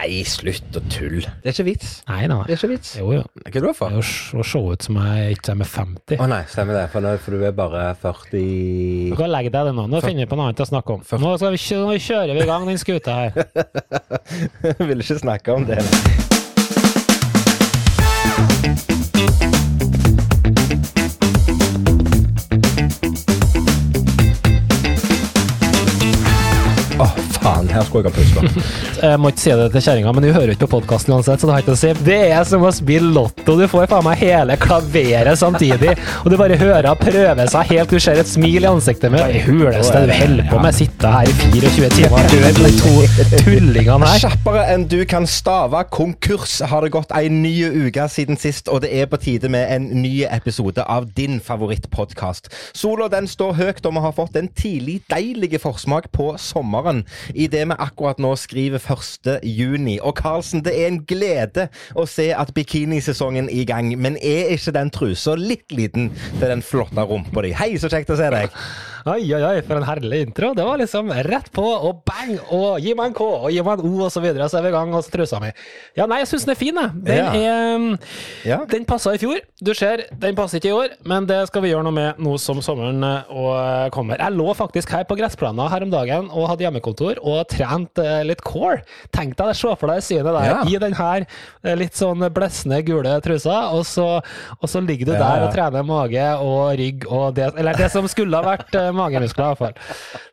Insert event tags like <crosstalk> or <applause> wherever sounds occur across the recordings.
Nei, slutt å tulle. Det er ikke vits. Nei nei. Det er ikke vits. Jo, jo. Hva er det du Det er å se ut som jeg ikke er med 50. Å nei, stemmer det. For, nå, for du er bare 40 Du kan legge deg det nå. Nå finner vi på noe annet å snakke om. Nå, skal vi, kjø- nå kjører vi i gang den skuta her. Jeg <laughs> vil ikke snakke om det. Her <laughs> skulle jeg ha pusta. <laughs> Jeg må ikke si det til kjerringa, men hun hører ikke på podkasten uansett, så det har ikke å si. Det er som å spille lotto. Du får faen meg hele klaveret samtidig, og du bare hører henne prøve seg helt til du ser et smil i ansiktet med det huleste du holder på med. Sitte her i 24 timer og høre de to tullingene her. Kjappere enn du kan stave konkurs har det gått ei ny uke siden sist, og det er på tide med en ny episode av din favorittpodkast. Sola den står høyt, og vi har fått en tidlig deilig forsmak på sommeren idet vi akkurat nå skriver 1. juni. Og Karlsen, det er en glede å se at bikinisesongen er i gang, men er ikke den trusa litt liten til den flotte rumpa di? Hei, så kjekt å se deg. Oi, oi, oi, for en herlig intro. Det var liksom rett på og bang, og gi meg en K, og gi meg en O, og så videre. Så er vi i gang, så trusa mi. Ja, nei, jeg syns den er fin, jeg. Den Ja. um, Ja. Den passa i fjor. Du ser, den passer ikke i år, men det skal vi gjøre noe med nå som sommeren eh, og kommer. Jeg lå faktisk her på gressplana her om dagen og hadde hjemmekontor og trent eh, litt core. Tenk deg det, se for deg synet der Ja. i den her eh, litt sånn blesne, gule trusa, og så, og så ligger du Ja, der og trener mage og rygg og det Eller det som skulle ha vært eh, magemuskler, iallfall.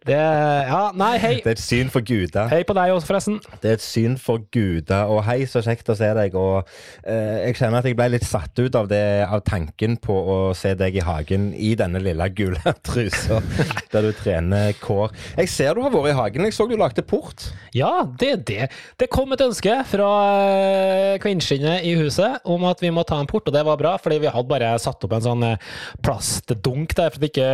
Det Ja, nei, hei. Det er et syn for guder. Hei på deg også, forresten. Det er et syn for guder. Og hei, så kjekt å se deg. Og eh, jeg kjenner at jeg ble litt satt ut av, det, av tanken på å se deg i hagen i denne lille gule <laughs> trusa der du trener kår. Jeg ser du har vært i hagen. Jeg så du lagde port. Ja, det er det. Det kom et ønske fra eh, kvinnskinnet i huset om at vi må ta en port, og det var bra, fordi vi hadde bare satt opp en sånn eh, plastdunk der for at ikke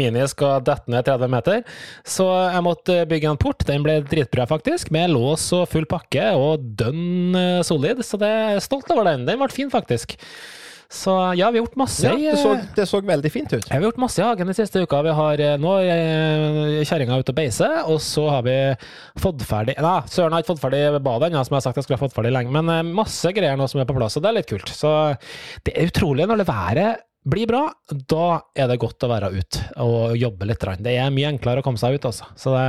Mini skal dette ned 30 meter. Så jeg måtte bygge en port. Den ble dritbra, faktisk, med lås og full pakke og dønn eh, solid, så det er stolt over den. Den ble fin, faktisk. Så ja, vi har gjort masse. Ja, det, så, eh, det så veldig fint ut. ja, vi har gjort masse i hagen den siste uka. Vi har eh, nå eh, kjerringa ute og beiser, og så har vi fått ferdig Nei, søren har ikke fått ferdig badet ennå, som jeg har sagt jeg skulle ha fått ferdig lenge, men masse greier nå som er på plass, og det er litt kult. Så det er utrolig når det været blir bra, da er det godt å være ute og jobbe litt. Det er mye enklere å komme seg ut, altså. Så det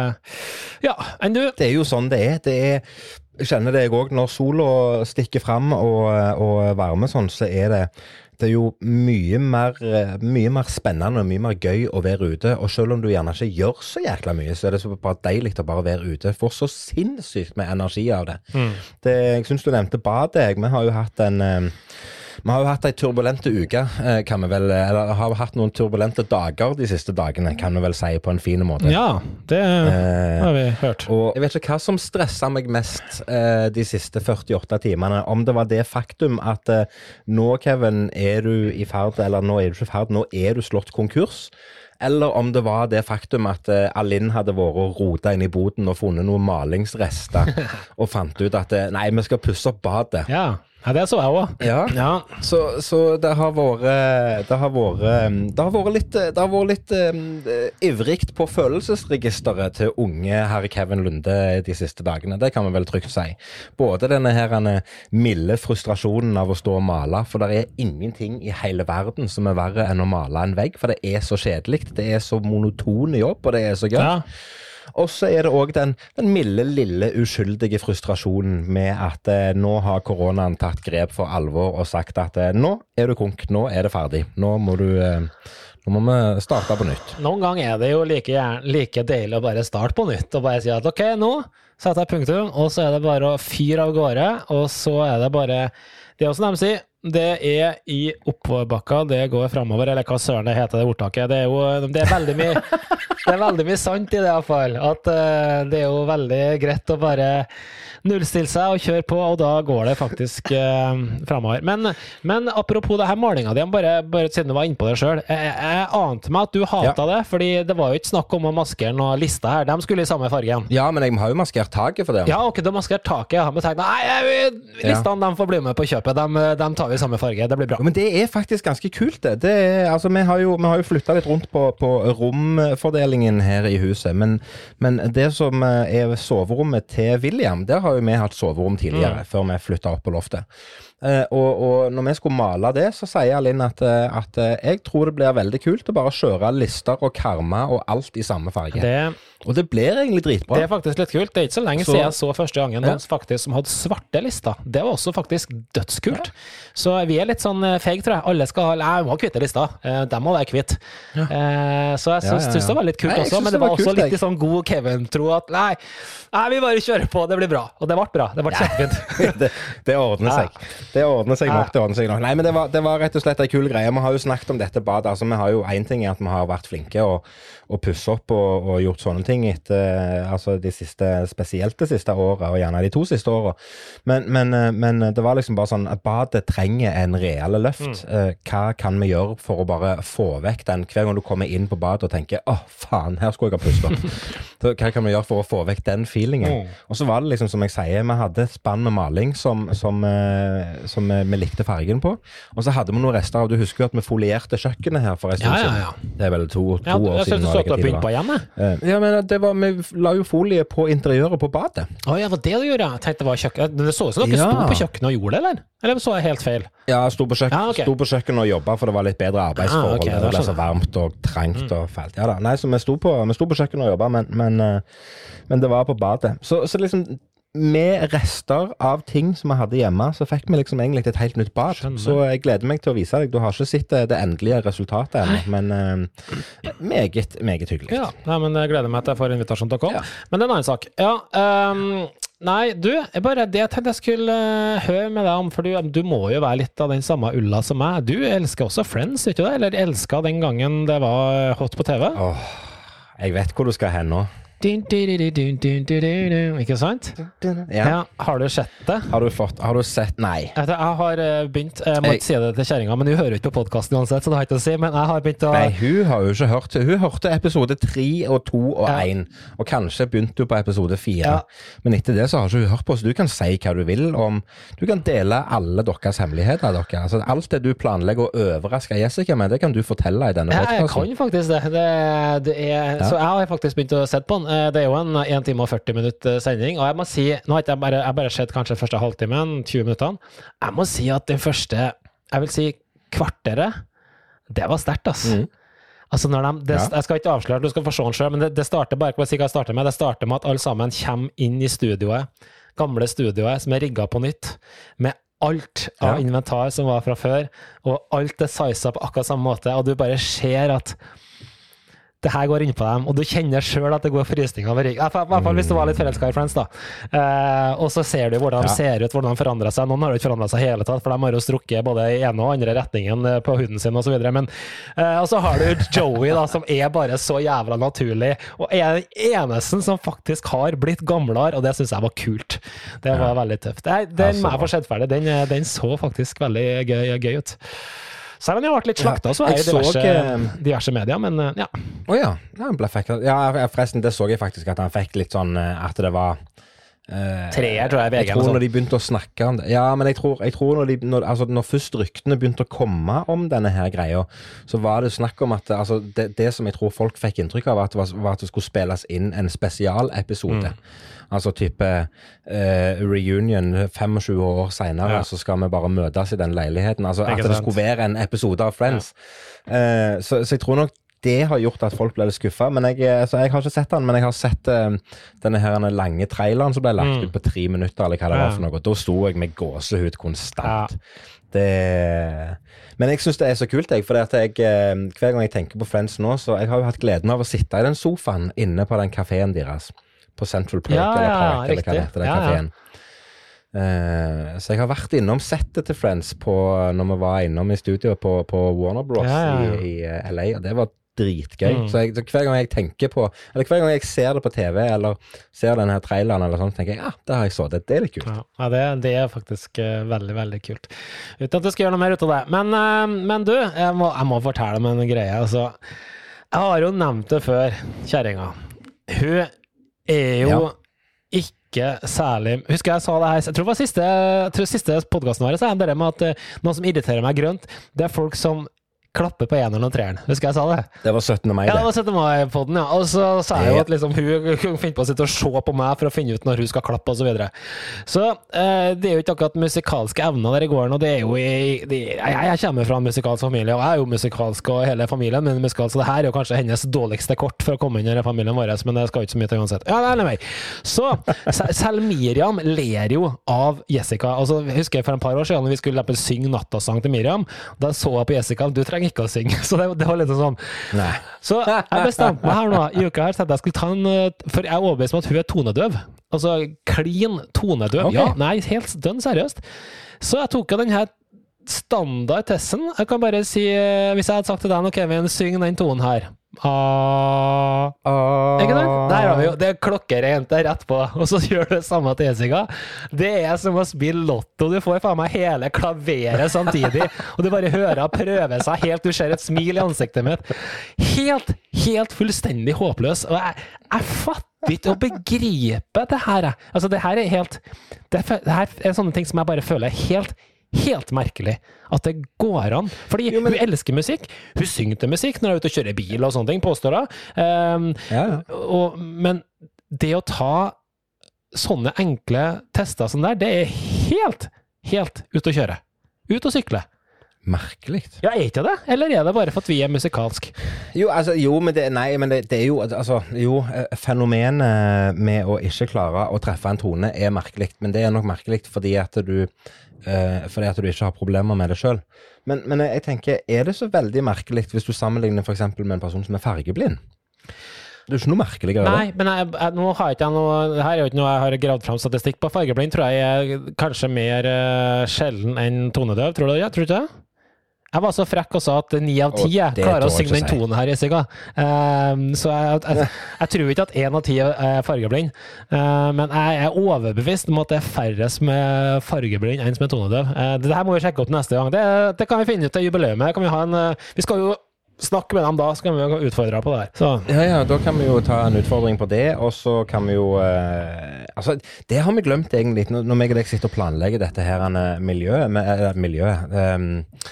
Ja, enn du? Det er jo sånn det er. Det er jeg kjenner det jeg òg. Når sola stikker fram og, og varmer sånn, så er det det er jo mye mer, mye mer spennende og mye mer gøy å være ute. Og selv om du gjerne ikke gjør så jækla mye, så er det så bare deilig å bare være ute. Får så sinnssykt med energi av det. det jeg syns du nevnte badet. Vi har jo hatt en eh, vi har jo hatt ei turbulente uke, eh, kan vi vel Eller har hatt noen turbulente dager de siste dagene, kan vi vel si på en fin måte. Ja, det Eh, har vi hørt. og jeg vet ikke hva som stressa meg mest eh, de siste 48 timene. Om det var det faktum at eh, nå, Kevin, er du i ferd Eller nå er du ikke i ferd, nå er du slått konkurs. Eller om det var det faktum at eh, Alinn hadde vært og rota inn i boden og funnet noen malingsrester, <laughs> og fant ut at eh, nei, vi skal pusse opp badet. Ja, ja det så jeg òg. Ja. Ja. Så, så det har vært Det har vært Det har vært litt, det har vært litt um, ivrigt på følelsesregisteret til unge herr Kevin Lunde de siste dagene. Det kan vi vel trygt si. Både denne her denne milde frustrasjonen av å stå og male, for det er ingenting i hele verden som er verre enn å male en vegg, for det er så kjedelig. Det er så monoton jobb, og det er så gøy. Ja. Og så er det òg den, den milde, lille, uskyldige frustrasjonen med at eh, nå har koronaen tatt grep for alvor og sagt at eh, nå er du konk, nå er det ferdig. Nå må du eh, Nå må vi starte på nytt. Noen ganger er det jo like, like deilig å bare starte på nytt og bare si at ok, nå setter jeg punktum, og så er det bare å fyre av gårde, og så er det bare Det er også de sier, det er i oppoverbakka det går framover, eller hva søren det heter, det ordtaket. Det er jo det er veldig mye <laughs> Det er veldig mye sant i det, iallfall. At uh, det er jo veldig greit å bare nullstille seg og kjøre på, og da går det faktisk uh, framover. Men, men apropos det her malinga di, bare, bare siden du var inne på det sjøl. Jeg, jeg ante meg at du hata det, fordi det var jo ikke snakk om å maskere noen lister her. De skulle i samme fargen. Ja, men jeg har jo maskert taket for det. Ja, ok, du har maskert taket. Jeg har tenkt nei, listene de får bli med på kjøpet. De, de tar vi samme farge. Det blir bra. Men det er faktisk ganske kult, det. det er, altså, vi har jo, vi har jo flytta litt rundt på, på romfordelingen her i huset. Men, men det som eh, er soverommet til William, der har jo vi hatt soverom tidligere, før vi flytta opp på loftet. Eh, og, og når vi skulle male det, så sier Linn at, eh, at eh, jeg tror det blir veldig kult å bare kjøre lister og karmer og alt i samme farge. Det, og det blir egentlig dritbra. det er faktisk litt kult. Det er ikke så lenge Så- siden jeg så første gangen Ja. noen faktisk som hadde svarte lister. Det var også faktisk dødskult. Så vi er litt sånn feige, tror jeg. Alle skal ha Nei, vi må kvitte lister. Eh, De må være kvitt. Ja. Så jeg syns ja. det var litt kult Nei, også, men det var kult, også litt jeg. i sånn god Kevin-tro at nei, nei, vi bare kjører på, det blir bra. Og det ble bra. Det ble kjempefint. <laughs> det, det ordner seg. Det ordner seg nok. det ordner seg nok. Nei, men det var, det var rett og slett ei kul greie. Vi har jo snakket om dette badet. altså Vi har jo én ting er at vi har vært flinke og, og pusse opp og, og gjort sånne ting etter altså de siste, spesielt det siste året, og gjerne de to siste åra. Men, men, eh, men det var liksom bare sånn at badet trenger en reale løft. Mm. Hva kan vi gjøre for å bare få vekk den hver gang du kommer inn på badet og tenker 'Å, faen, her skulle jeg ha pustet opp'. <laughs> Hva kan vi gjøre for å få vekk den feelingen? Mm. Og så var det liksom som jeg sier, vi hadde et spann med maling som, som, eh, som eh, vi likte fargen på. Og så hadde vi noen rester av Du husker jo at vi folierte kjøkkenet her for en stund Ja, ja, siden. ja. Det er vel to, to år siden. så hvilken og pynta. Eh, Ja, men det var, Vi la jo folie på interiøret på badet. Å ja, det var det du gjorde? Jeg tenkte det var kjøkken. Men det så ut som dere Ja. sto på kjøkkenet og gjorde det, eller? Eller så jeg helt feil? Ja, jeg sto på, kjøkken, Ja, okay. sto på kjøkkenet og jobba, for det var litt bedre arbeidsforhold. Ah, okay, det det ble så varmt og trangt og fælt. Ja da. Nei, så vi sto på, vi sto på kjøkkenet og jobba, men, men, eh, men det var på badet. Så, så liksom med rester av ting som vi hadde hjemme, så fikk vi liksom egentlig et helt nytt bad. Skjønner. Så jeg gleder meg til å vise deg. Du har ikke sett det, det endelige resultatet ennå, men uh, meget, meget hyggelig. Ja, nei, men jeg gleder meg til jeg får invitasjon til å komme. Ja. Men det er en annen sak. Ja, um, nei, du, jeg bare det jeg tenkte jeg skulle eh, høre med deg om, for du, du må jo være litt av den samme ulla som meg. Du elsker også Friends, ikke det? Eller elska den gangen det var hot på TV? Åh, jeg vet hvor du skal hen nå. Dun, dun, dun, dun, dun, dun, dun, Ikke sant? Ja. Ja, har du sett det? Har, du fått, har du sett Nei. Jeg, jeg har eh, begynt Jeg må ikke si det til kjerringa, men hun hører jo ikke på podkasten uansett, så det har jeg ikke å si. Men jeg har begynt å Nei, hun har jo ikke hørt Hun hørte episode tre og to og Ja. og kanskje begynte hun på episode fire. Ja. Men etter det så har ikke hun hørt på, så du kan si hva du vil om Du kan dele alle deres hemmeligheter. Dere. Altså, alt det du planlegger å overraske Jessica med, det kan du fortelle i denne Jeg, jeg kan faktisk det. det, det er, Ja. Så jeg har faktisk begynt å se på den. Eh, Det er jo en 1 time og 40 minutt sending, og jeg må si Nå har jeg bare, jeg bare sett kanskje første halvtimen, 20 minuttene. Jeg må si at den første, jeg vil si kvarteret, det var sterkt, altså. Mm. Altså når de, det, Ja. Jeg skal ikke avsløre, du skal få se den sjøl, men det, det starter bare hva det starter med. Det starter med at alle sammen kommer inn i studioet, gamle studioet som er rigga på nytt, med alt av Ja. inventar som var fra før, og alt er siza på akkurat samme måte, og du bare ser at det her går innpå dem, og du kjenner sjøl at det går frysninger over ryggen. I hvert fall hvis du var litt forelska i Friends, da. Eh, og så ser du hvordan de Ja. ser ut, hvordan de forandrer seg. Noen har jo ikke forandra seg i hele tatt, for de har jo strukket både i ene og andre retningen eh, på huden sin osv. Men eh, Og så har du Joey, da, som er bare så jævla naturlig, og er den eneste som faktisk har blitt gamlere, og det syns jeg var kult. Det var veldig tøft. Nei, Den Ja, må jeg få sett ferdig. Den, eh, den så faktisk veldig gøy, gøy ut. Selv om jeg vært litt slakta, så er det diverse, så, eh, diverse medier, men eh, ja. Å ja. ja, ja. Forresten, det så jeg faktisk at han fikk litt sånn eh, At det var Treer, tror jeg, VG Jeg tror sånn. når de begynte å snakke om det Ja, men jeg tror, jeg tror når, de, når, altså, når først ryktene begynte å komme om denne her greia, så var det snakk om at altså, det, det som jeg tror folk fikk inntrykk av, at var, var at det skulle spilles inn en spesialepisode. Mm. Altså type eh, reunion 25 år seinere, Ja. så skal vi bare møtes i den leiligheten. Altså At det skulle være en episode av Friends. Eh, så, så jeg tror nok det har gjort at folk ble litt skuffa. Men jeg, eh, jeg har ikke sett den, men jeg har sett uh, denne her lange traileren som ble lagt Mm. ut på tre minutter, eller hva det Ja. var for noe. Da sto jeg med gåsehud konstant. Det Men jeg syns det er så kult, jeg. For at jeg, eh, hver gang jeg tenker på Friends nå, så jeg har jo hatt gleden av å sitte i den sofaen inne på den kafeen deres. På Central Park, Ja, eller ja, Park, eller hva det heter, den Ja, ja. kafeen. Eh, så jeg har vært innom settet til Friends på, når vi var innom i studio på, på Warner Bros. Ja, ja, ja. i, i LA, og det var dritgøy. Mm. Så, jeg, så hver gang jeg tenker på Eller hver gang jeg ser det på TV, eller ser denne her traileren, eller sånn, tenker jeg ja, det har jeg så. Det, det er litt kult. Ja, ja, det, det er faktisk uh, veldig, veldig kult. Uten at jeg skal gjøre noe mer ut av det. Men, uh, men du, jeg må, jeg må fortelle om en greie. Altså, jeg har jo nevnt det før, kjerringa. Hun er jo Ja. ikke særlig Husker jeg sa det her Jeg tror det var siste, tror siste podkasten vår, så er det med at eh, noe som irriterer meg grønt, det er folk som klapper på eneren og treeren. Husker jeg sa det? Det var 17. mai, Ja, det det. var 17. mai-podden, ja. Og så sa jeg jo at liksom, hun kunne finne på å sitte og se på meg for å finne ut når hun skal klappe, osv. Så, videre. så eh, det er jo ikke akkurat musikalske evner der i gården, og det er jo i det, jeg, jeg kommer fra en musikalsk familie, og jeg er jo musikalsk, og hele familien min musikalsk, så det her er jo kanskje hennes dårligste kort for å komme inn i familien vår, men det skal jo ikke så mye til uansett. Ja, nei, nei, nei. Så selv Miriam ler jo av Jessica. Altså, jeg husker for en par år siden når vi skulle synge nattasang til Miriam, da så jeg på Jessica du trenger ikke å synge. <laughs> Så det, det var litt sånn Nei. så jeg bestemte meg her nå i uka her, at jeg skulle ta en eh, For jeg er overbevist om at hun er tonedøv. Altså klin tonedøv. Okay. Ja, nei, helt dønn seriøst. Så jeg tok jo den her standard-testen. Jeg kan bare si, eh, hvis jeg hadde sagt til deg nå, Kevin, syng den tonen her. Ah. Ikke sant? Der har vi jo Det er klokkereint der rett på, og så gjør du det samme til Jessica. Det er som å spille lotto. Du får faen meg hele klaveret samtidig, <laughs> og du bare hører henne prøve seg helt Du ser et smil i ansiktet mitt. Helt, helt fullstendig håpløs. Og jeg, jeg fatter ikke å begripe det her, jeg. Altså, det her er helt det, det her er sånne ting som jeg bare føler er helt Helt merkelig at det går an. Fordi Jo, men- hun elsker musikk. Hun synger til musikk når hun er ute og kjører bil og sånne ting, påstår hun. Um, Ja, ja. og, men det å ta sånne enkle tester som der, det er helt, helt ut å kjøre. Ut og sykle. Merkelig. Ja, er ikke det? Eller er det bare for at vi er musikalsk? Jo, altså, jo, men det, nei, men det, det er jo altså, Jo, eh, fenomenet med å ikke klare å treffe en tone er merkelig, men det er nok merkelig fordi at du eh, fordi at du ikke har problemer med det sjøl. Men, men jeg tenker, er det så veldig merkelig hvis du sammenligner f.eks. med en person som er fargeblind? Det er ikke noe merkeligere. Nei, men jeg, jeg, nå har ikke jeg noe Her er jo ikke noe jeg har gravd fram statistikk på. Fargeblind tror jeg er kanskje mer uh, sjelden enn tonedøv. Tror du det? Tror du ikke det? Jeg var så frekk og sa at ni av ti klarer å synge den tonen her, Jessica. Uh, så jeg, jeg, jeg tror ikke at én av ti er fargeblind. Uh, men jeg er overbevist om at det er færre som er fargeblind enn som er tonedøv. Uh, det her må vi sjekke opp neste gang. Det, det kan vi finne ut til jubileet. Kan vi, ha en, uh, vi skal jo snakke med dem da, så kan vi jo utfordre deg på det her. Så. Ja, ja, da kan vi jo ta en utfordring på det, og så kan vi jo eh, Altså, det har vi glemt egentlig når meg og deg sitter og planlegger dette her miljøet med, eh, Miljøet eh,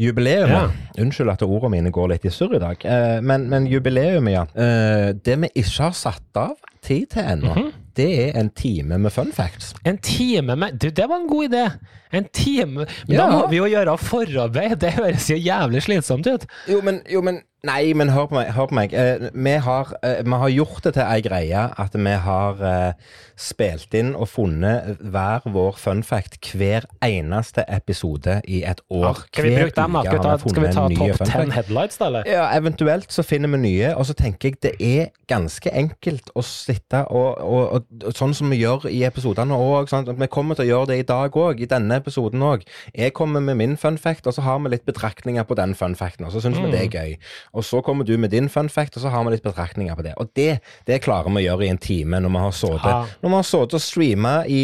Jubileet. Ja. Unnskyld at ordene mine går litt i surr i dag. Eh, men, men jubileet, ja. Eh, det vi ikke har satt av tid til ennå, Mhm. det er en time med fun facts. En time med Du, det var en god idé! En time Men Ja. da må vi jo gjøre forarbeid! Det høres jo jævlig slitsomt ut. Jo, men, jo, men Nei, men hør på meg. Hør på meg. Eh, vi, har, eh, vi har gjort det til ei greie at vi har eh, spilt inn og funnet hver vår fun fact hver eneste episode i et år. Skal vi Hver bruke dem, Skal vi ta, skal vi ta topp ten headlights, da, eller? Ja, eventuelt så finner vi nye, og så tenker jeg det er ganske enkelt å sitte og, og, og, og sånn som vi gjør i episodene òg. Vi kommer til å gjøre det i dag òg, i denne episoden òg. Jeg kommer med min fun fact, og så har vi litt betraktninger på den fun facten, og så syns vi det er gøy. Og så kommer du med din fun fact, og så har vi litt betraktninger på det. Og det, det klarer vi å gjøre i en time når vi har sittet Ja. Når vi har sittet og streama i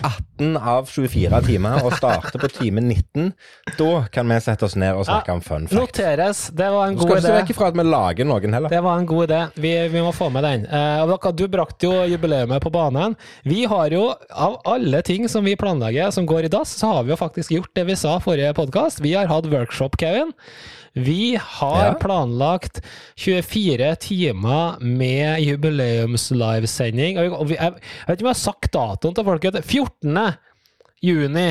18 av 24 timer og starter på time 19, da kan vi sette oss ned og snakke om fun fact. Noteres. Det var en god idé. skal ikke se vekk ifra at vi lager noen heller. Det var en god idé. Vi, vi må få med den. Uh, du brakte jo jubileet på banen. Vi har jo, av alle ting som vi planlegger som går i dass, så har vi jo faktisk gjort det vi sa forrige podkast. Vi har hatt workshop, Kevin. Vi har Ja. planlagt 24 timer med jubileumslivesending. Og jeg vet ikke om jeg har sagt datoen til folket. 14. juni.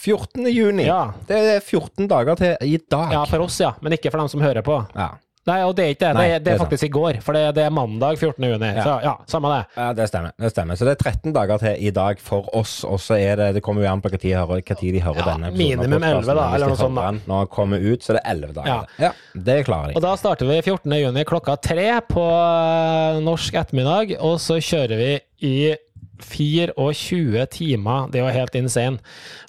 14. juni. Ja. Det er 14 dager til i dag. Ja, for oss, ja. Men ikke for dem som hører på. Ja. Nei, og det er ikke det. Nei, det, er, det er faktisk i går. For det, det er mandag 14. juni. Ja. Så ja, samme det. Ja, det stemmer. det stemmer. Så det er 13 dager til i dag for oss, og så er det Det kommer jo an på hører, hva tid de hører Ja, denne episoden minimum 11 da, eller noe sånt da. Nå den Når den kommer ut, så det er 11 dager. Ja. Ja, Det klarer de. Og da starter vi 14. juni klokka tre på eh, norsk ettermiddag, og så kjører vi i 24 timer. Det er jo helt insane.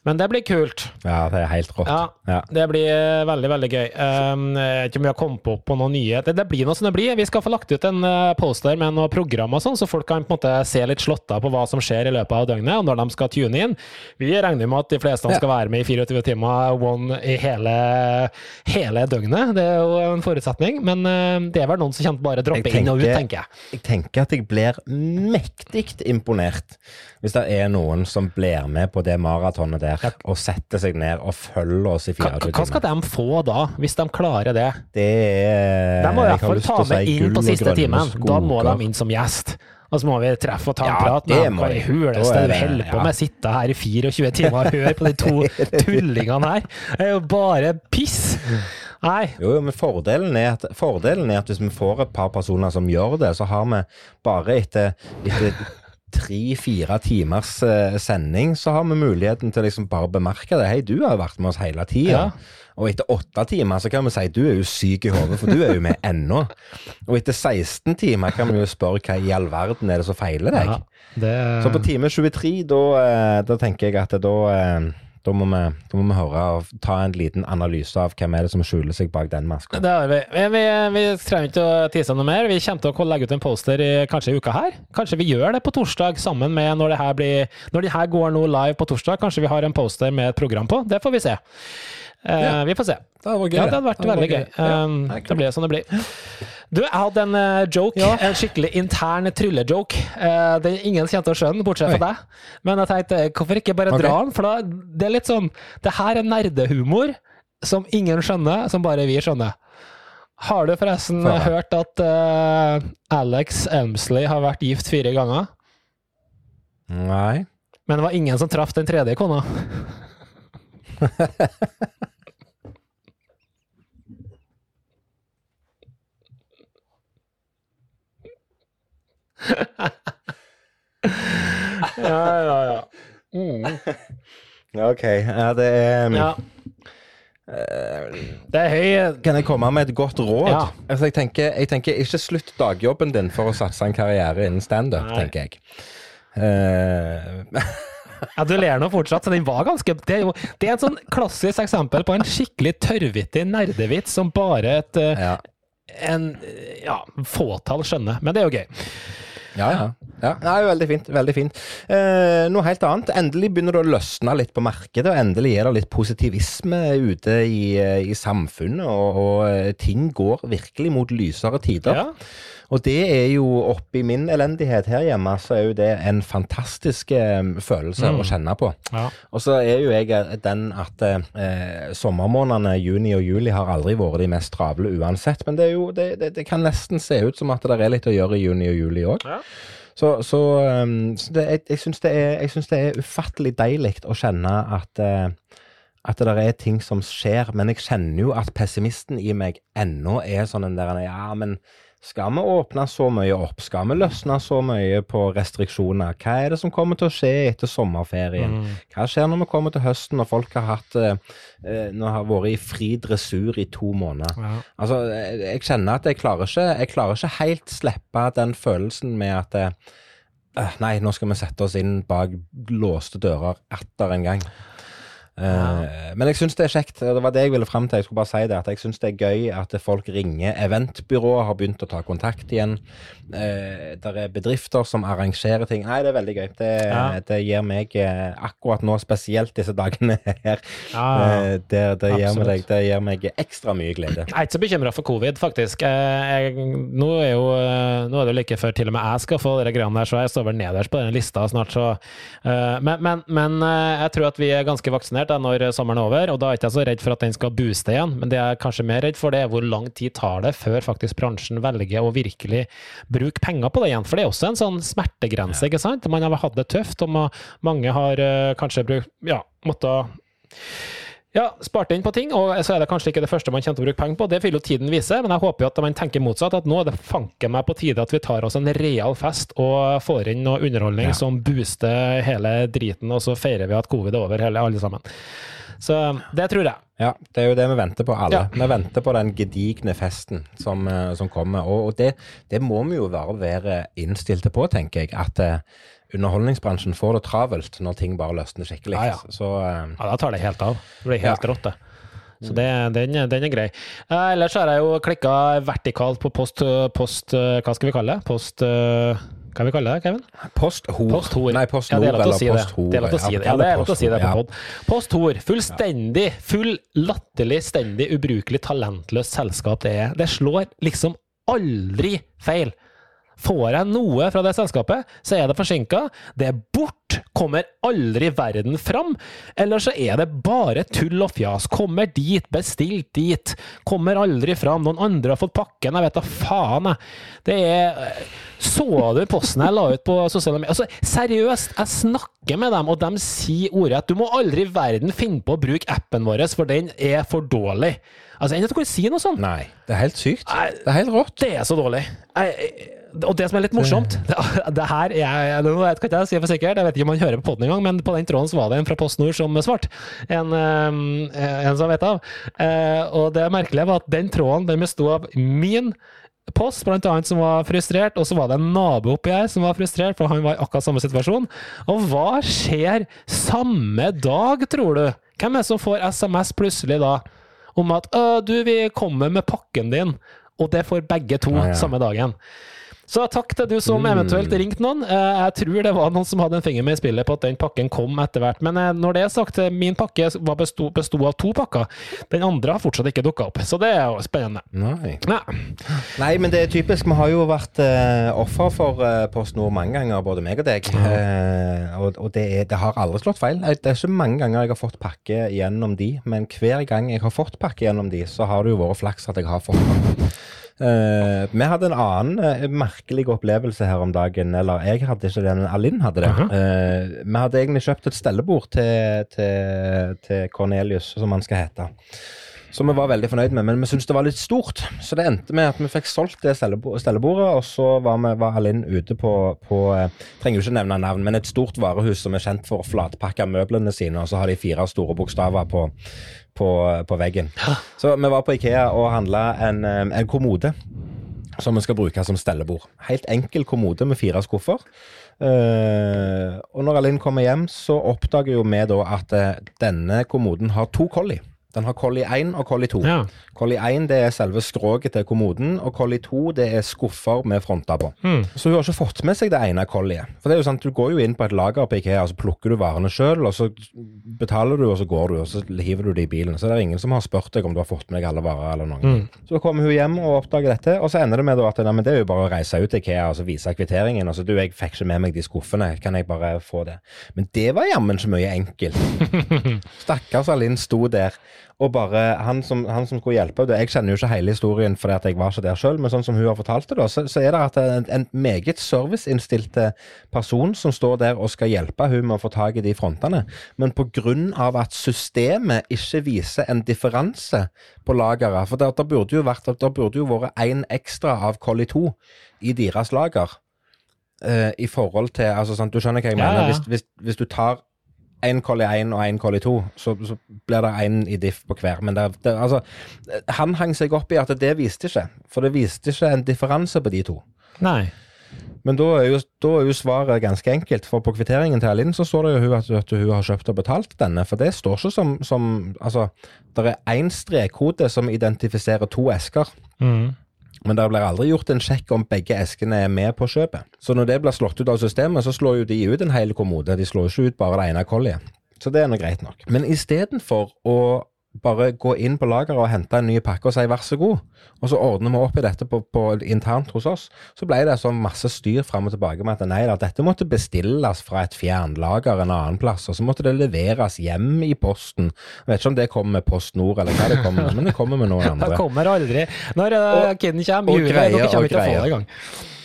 Men det blir kult. Ja, det er helt rått. Ja, Ja. det blir eh, veldig, veldig gøy. Um, jeg vet ikke om vi har kommet på, på noen nye det, det blir noe som det blir. Vi skal få lagt ut en eh, poster med noen program og sånn, så folk kan på en måte se litt slåtta på hva som skjer i løpet av døgnet, og når de skal tune inn. Vi regner med at de fleste Ja. skal være med i 24 timer one i hele, hele døgnet. Det er jo en forutsetning, men eh, det er vel noen som kommer til bare droppe tenker, inn og ut, tenker- jeg. Jeg tenker at jeg blir mektig imponert. Hvis det er noen som blir med på det maratonet der, og setter seg ned og følger oss i 24 timer hva skal de få da, hvis de klarer det? Det er De må i hvert fall ta si med inn på siste timen. Da må de inn som gjest. Og så må vi treffe og ta en Ja, prat med det må i huleste du det- holder på ja. med? Sitte her i 24 timer og høre på de to <laughs> tullingene her. Det er jo bare piss! Nei. Jo, jo, men fordelen er, at, fordelen er at hvis vi får et par personer som gjør det, så har vi bare etter, etter tre-fire timers eh, sending, så har vi muligheten til liksom bare bemerke det. Hei, du har vært med oss hele tida. Ja. Og etter åtte timer så kan vi si du er jo syk i hodet, for du er jo med <laughs> ennå. Og etter 16 timer kan vi jo spørre hva i all verden er det som feiler deg. Ja, det, Så på time 23, da, eh, da tenker jeg at da, eh, da, må vi, da må vi høre og ta en liten analyse av hvem er det som skjuler seg bak den maska. det har vi. Vi, vi, trenger ikke å tise noe mer. Vi kommer til å legge ut en poster i, kanskje i uka her. Kanskje vi gjør det på torsdag sammen med når det her blir Når det her går nå live på torsdag, kanskje vi har en poster med et program på. Det får vi se. Eh, Ja. Vi får se. Det var gøy. Ja, det hadde vært veldig gøy. Ja, Um, det det blir som det blir. Du, jeg hadde en uh, joke, en skikkelig intern tryllejoke. Uh, den ingen kommer til å skjønne, bortsett fra deg. Men jeg tenkte, hvorfor ikke bare okay. dra den? For da, det er litt sånn Det her er nerdehumor som ingen skjønner, som bare vi skjønner. Har du forresten Få hørt at uh, Alex Elmsley har vært gift fire ganger? Nei. Men det var ingen som traff den tredje kona. <laughs> ja, ja, ja. Mm. Ok, ja, det er ja. Det er høy Kan jeg komme med et godt råd? Ja. Altså, jeg, tenker, jeg tenker ikke slutt dagjobben din for å satse en karriere innen standup, tenker jeg. Uh, <laughs> Ja, du ler nå fortsatt, så den var ganske Det det er et sånn klassisk eksempel på en skikkelig tørrvittig nerdevits som bare et eh, ja. en ja, fåtall skjønner. Men det er jo gøy. Ja, ja. ja. Nei, veldig fint. veldig fint. Eh, noe helt annet. Endelig begynner det å løsne litt på markedet, og endelig er det litt positivisme ute i, eh, i samfunnet, og, og eh, ting går virkelig mot lysere tider. Ja. Og det er jo oppi min elendighet her hjemme, så er jo det en fantastisk eh, følelse Mm. å kjenne på. Ja. Og så er jo jeg eh, den at eh, sommermånedene juni og juli har aldri vært de mest travle uansett. Men det, er jo, det, det, det kan nesten se ut som at det er litt å gjøre i juni og juli òg. Så, så, um, så det, jeg, jeg syns det, det er ufattelig deilig å kjenne at eh, at det er ting som skjer, men jeg kjenner jo at pessimisten i meg ennå er sånn den der Ja, men skal vi åpne så mye opp? Skal vi løsne så mye på restriksjoner? Hva er det som kommer til å skje etter sommerferien? Mm. Hva skjer når vi kommer til høsten, når folk har hatt eh, eh, Når har vært i fri dressur i to måneder? Ja. Altså, jeg, jeg kjenner at jeg klarer ikke Jeg klarer ikke helt slippe den følelsen med at eh, eh, Nei, nå skal vi sette oss inn bak låste dører atter en gang. Eh, Men jeg syns det er kjekt. og Det var det jeg ville fram til. Jeg skulle bare si det, at jeg syns det er gøy at folk ringer. Eventbyrået har begynt å ta kontakt igjen. Uh, det er bedrifter som arrangerer ting. Nei, det er veldig gøy. Det, Ja. det gir meg eh, akkurat nå, spesielt disse dagene her, Ja, eh, det, det, gir meg, det gir meg ekstra mye glede. Jeg er ikke så bekymra for covid, faktisk. Eh, Jeg, nå, er jo, eh, nå er det jo like før til og med jeg skal få de greiene der, så jeg står vel nederst på denne lista snart. Så, eh, men men, men eh, jeg tror at vi er ganske vaksinert da, når sommeren er over, og da er jeg ikke så redd for at den skal booste igjen. Men det jeg er kanskje mer redd for, det er hvor lang tid tar det før faktisk bransjen velger å virkelig bruke penger på det igjen. For det er også en sånn smertegrense, ikke sant? Man har hatt det tøft, og mange har eh, kanskje brukt, ja, måttet ja, sparte inn på ting, og så er det kanskje ikke det første man kommer til å bruke penger på. Det vil jo tiden vise, men jeg håper jo at man tenker motsatt. At nå er det fanken meg på tide at vi tar oss en real fest og får inn noe underholdning Ja. som booster hele driten, og så feirer vi at covid er over, hele, alle sammen. Så det tror jeg. Ja, det er jo det vi venter på alle. Ja. Vi venter på den gedigne festen som, eh, som kommer. Og, og det, det må vi jo bare være innstilte på, tenker jeg. At eh, underholdningsbransjen får det travelt når ting bare løsner skikkelig. Ja, ja. Så uh, Ja, da tar det helt av. Det blir helt Ja. rått, det. Så det, den, den er grei. Eh, ellers har jeg jo klikka vertikalt på post, post Hva skal vi kalle det? Post uh, Hva vi kaller det, Kevin? posthor. Posthor. Nei, post Ja, er eller si posthor. Det er lov til å si det. Ja, det er lov til å si det på pod. Posthor. Fullstendig, full latterlig, stendig ubrukelig, talentløst selskap det er. Det slår liksom aldri feil. Får jeg noe fra det selskapet, så er det forsinka. Det er bort. Kommer aldri verden fram. Eller så er det bare tull og fjas. Kommer dit, bestilt dit. Kommer aldri fram. Noen andre har fått pakken. Jeg vet da faen, jeg. Det er Så du posten jeg la ut på sosiale medier? Altså, seriøst, jeg snakker med dem, og de sier ordrett du må aldri i verden finne på å bruke appen vår, for den er for dårlig. Altså, enn at kan si noe sånt. Nei, det er helt sykt. Det er helt rått. Det er så dårlig. Jeg, og det som er litt morsomt det, <laughs> det her jeg, jeg, vet ikke jeg si for sikkert, jeg vet ikke om han hører på poden engang, men på den tråden så var det en fra PostNord som svarte. En, en som vet av. Eh, og det merkelige var at den tråden den besto av min post, blant annet, som var frustrert, og så var det en nabo oppi her som var frustrert, for han var i akkurat samme situasjon. Og hva skjer samme dag, tror du? Hvem er det som får SMS plutselig da? Om at «Å, du, vi kommer med pakken din, og det får begge to Ja, ja. samme dagen. Så takk til du som eventuelt ringte noen. Eh, Jeg tror det var noen som hadde en finger med i spillet på at den pakken kom etter hvert. Men eh, når det er sagt, eh, min pakke var besto, besto av to pakker. Den andre har fortsatt ikke dukka opp, så det er jo spennende. Nei. Ja. Nei, men det er typisk. Vi har jo vært offer for Post Nord mange ganger, både meg og deg. Eh, og og det, er, det har aldri slått feil. Det er ikke mange ganger jeg har fått pakke gjennom de, men hver gang jeg har fått pakke gjennom de, så har det jo vært flaks at jeg har fått pakke. Eh, vi hadde en annen uh, merkelig opplevelse her om dagen. Eller jeg hadde ikke det, men Alinn hadde det. Aha. Eh, vi hadde egentlig kjøpt et stellebord til, til, til Cornelius, som han skal hete. Som vi var veldig fornøyd med, men vi syntes det var litt stort. Så det endte med at vi fikk solgt det stellebordet, og så var, vi, var Alin ute på, på eh, Trenger jo ikke nevne navn, men et stort varehus som er kjent for å flatpakke møblene sine, og så har de fire store bokstaver på, på, på veggen. Så vi var på Ikea og handla en, eh, en kommode. Som vi skal bruke som stellebord. Helt enkel kommode med fire skuffer. Eh, og når Alin kommer hjem, så oppdager jo vi da at eh, denne kommoden har to kolli. Den har Collie 1 og Collie 2. Ja. Collie 1 det er selve skroget til kommoden, og Collie 2 det er skuffer med fronter på. Mm. Så hun har ikke fått med seg det ene Collie, For det er jo sant, Du går jo inn på et lager på Ikea, og så plukker du varene sjøl, og så betaler du, og så går du, og så hiver du det i bilen. Så det er ingen som har spurt deg om du har fått med deg alle varer eller noe. Så kommer hun hjem og oppdager dette, og så ender det med at nei, det er jo bare å reise ut til Ikea og så vise kvitteringen. Og så du, jeg fikk ikke med meg de skuffene, kan jeg bare få det? Men det var jammen så mye enkelt. <laughs> Stakkars Alin sto der, og bare han som, han som skulle hjelpe Jeg kjenner jo ikke hele historien fordi at jeg var ikke der sjøl, men sånn som hun har fortalt det, da, så, så er det at en, en meget serviceinnstilt person som står der og skal hjelpe hun med å få tak i de frontene, men av at systemet ikke viser en differanse på lageret For det, det burde jo vært det burde jo vært én ekstra av Collie 2 i deres lager. Uh, I forhold til altså, sant, Du skjønner hva jeg Ja, mener? ja. Hvis, hvis, hvis du tar én Collie 1 og én Collie 2, så, så blir det én i diff på hver. Men det, det, altså, han hang seg opp i at det viste ikke. For det viste ikke en differanse på de to. Nei. Men da er, jo, da er jo svaret ganske enkelt. For på kvitteringen til Elin så står det jo at, at hun har kjøpt og betalt denne. For det står ikke som, som Altså, det er én strekkode som identifiserer to esker. Mm. Men det blir aldri gjort en sjekk om begge eskene er med på kjøpet. Så når det blir slått ut av systemet, så slår jo de ut en hel kommode. De slår ikke ut bare det ene kolliet. Så det er nå greit nok. Men istedenfor å bare gå inn på lageret og hente en ny pakke og si vær så god, og så ordner vi opp i dette på, på internt hos oss, så ble det sånn masse styr fram og tilbake med at nei da, dette måtte bestilles fra et fjernlager en annen plass, og så måtte det leveres hjem i posten. Jeg vet ikke om det kommer med Post Nord eller hva det kommer med, men det kommer med noen <laughs> andre. Det kommer aldri. Når uh, Og- kiden kommer, og julet, dere kommer ikke til å få det engang.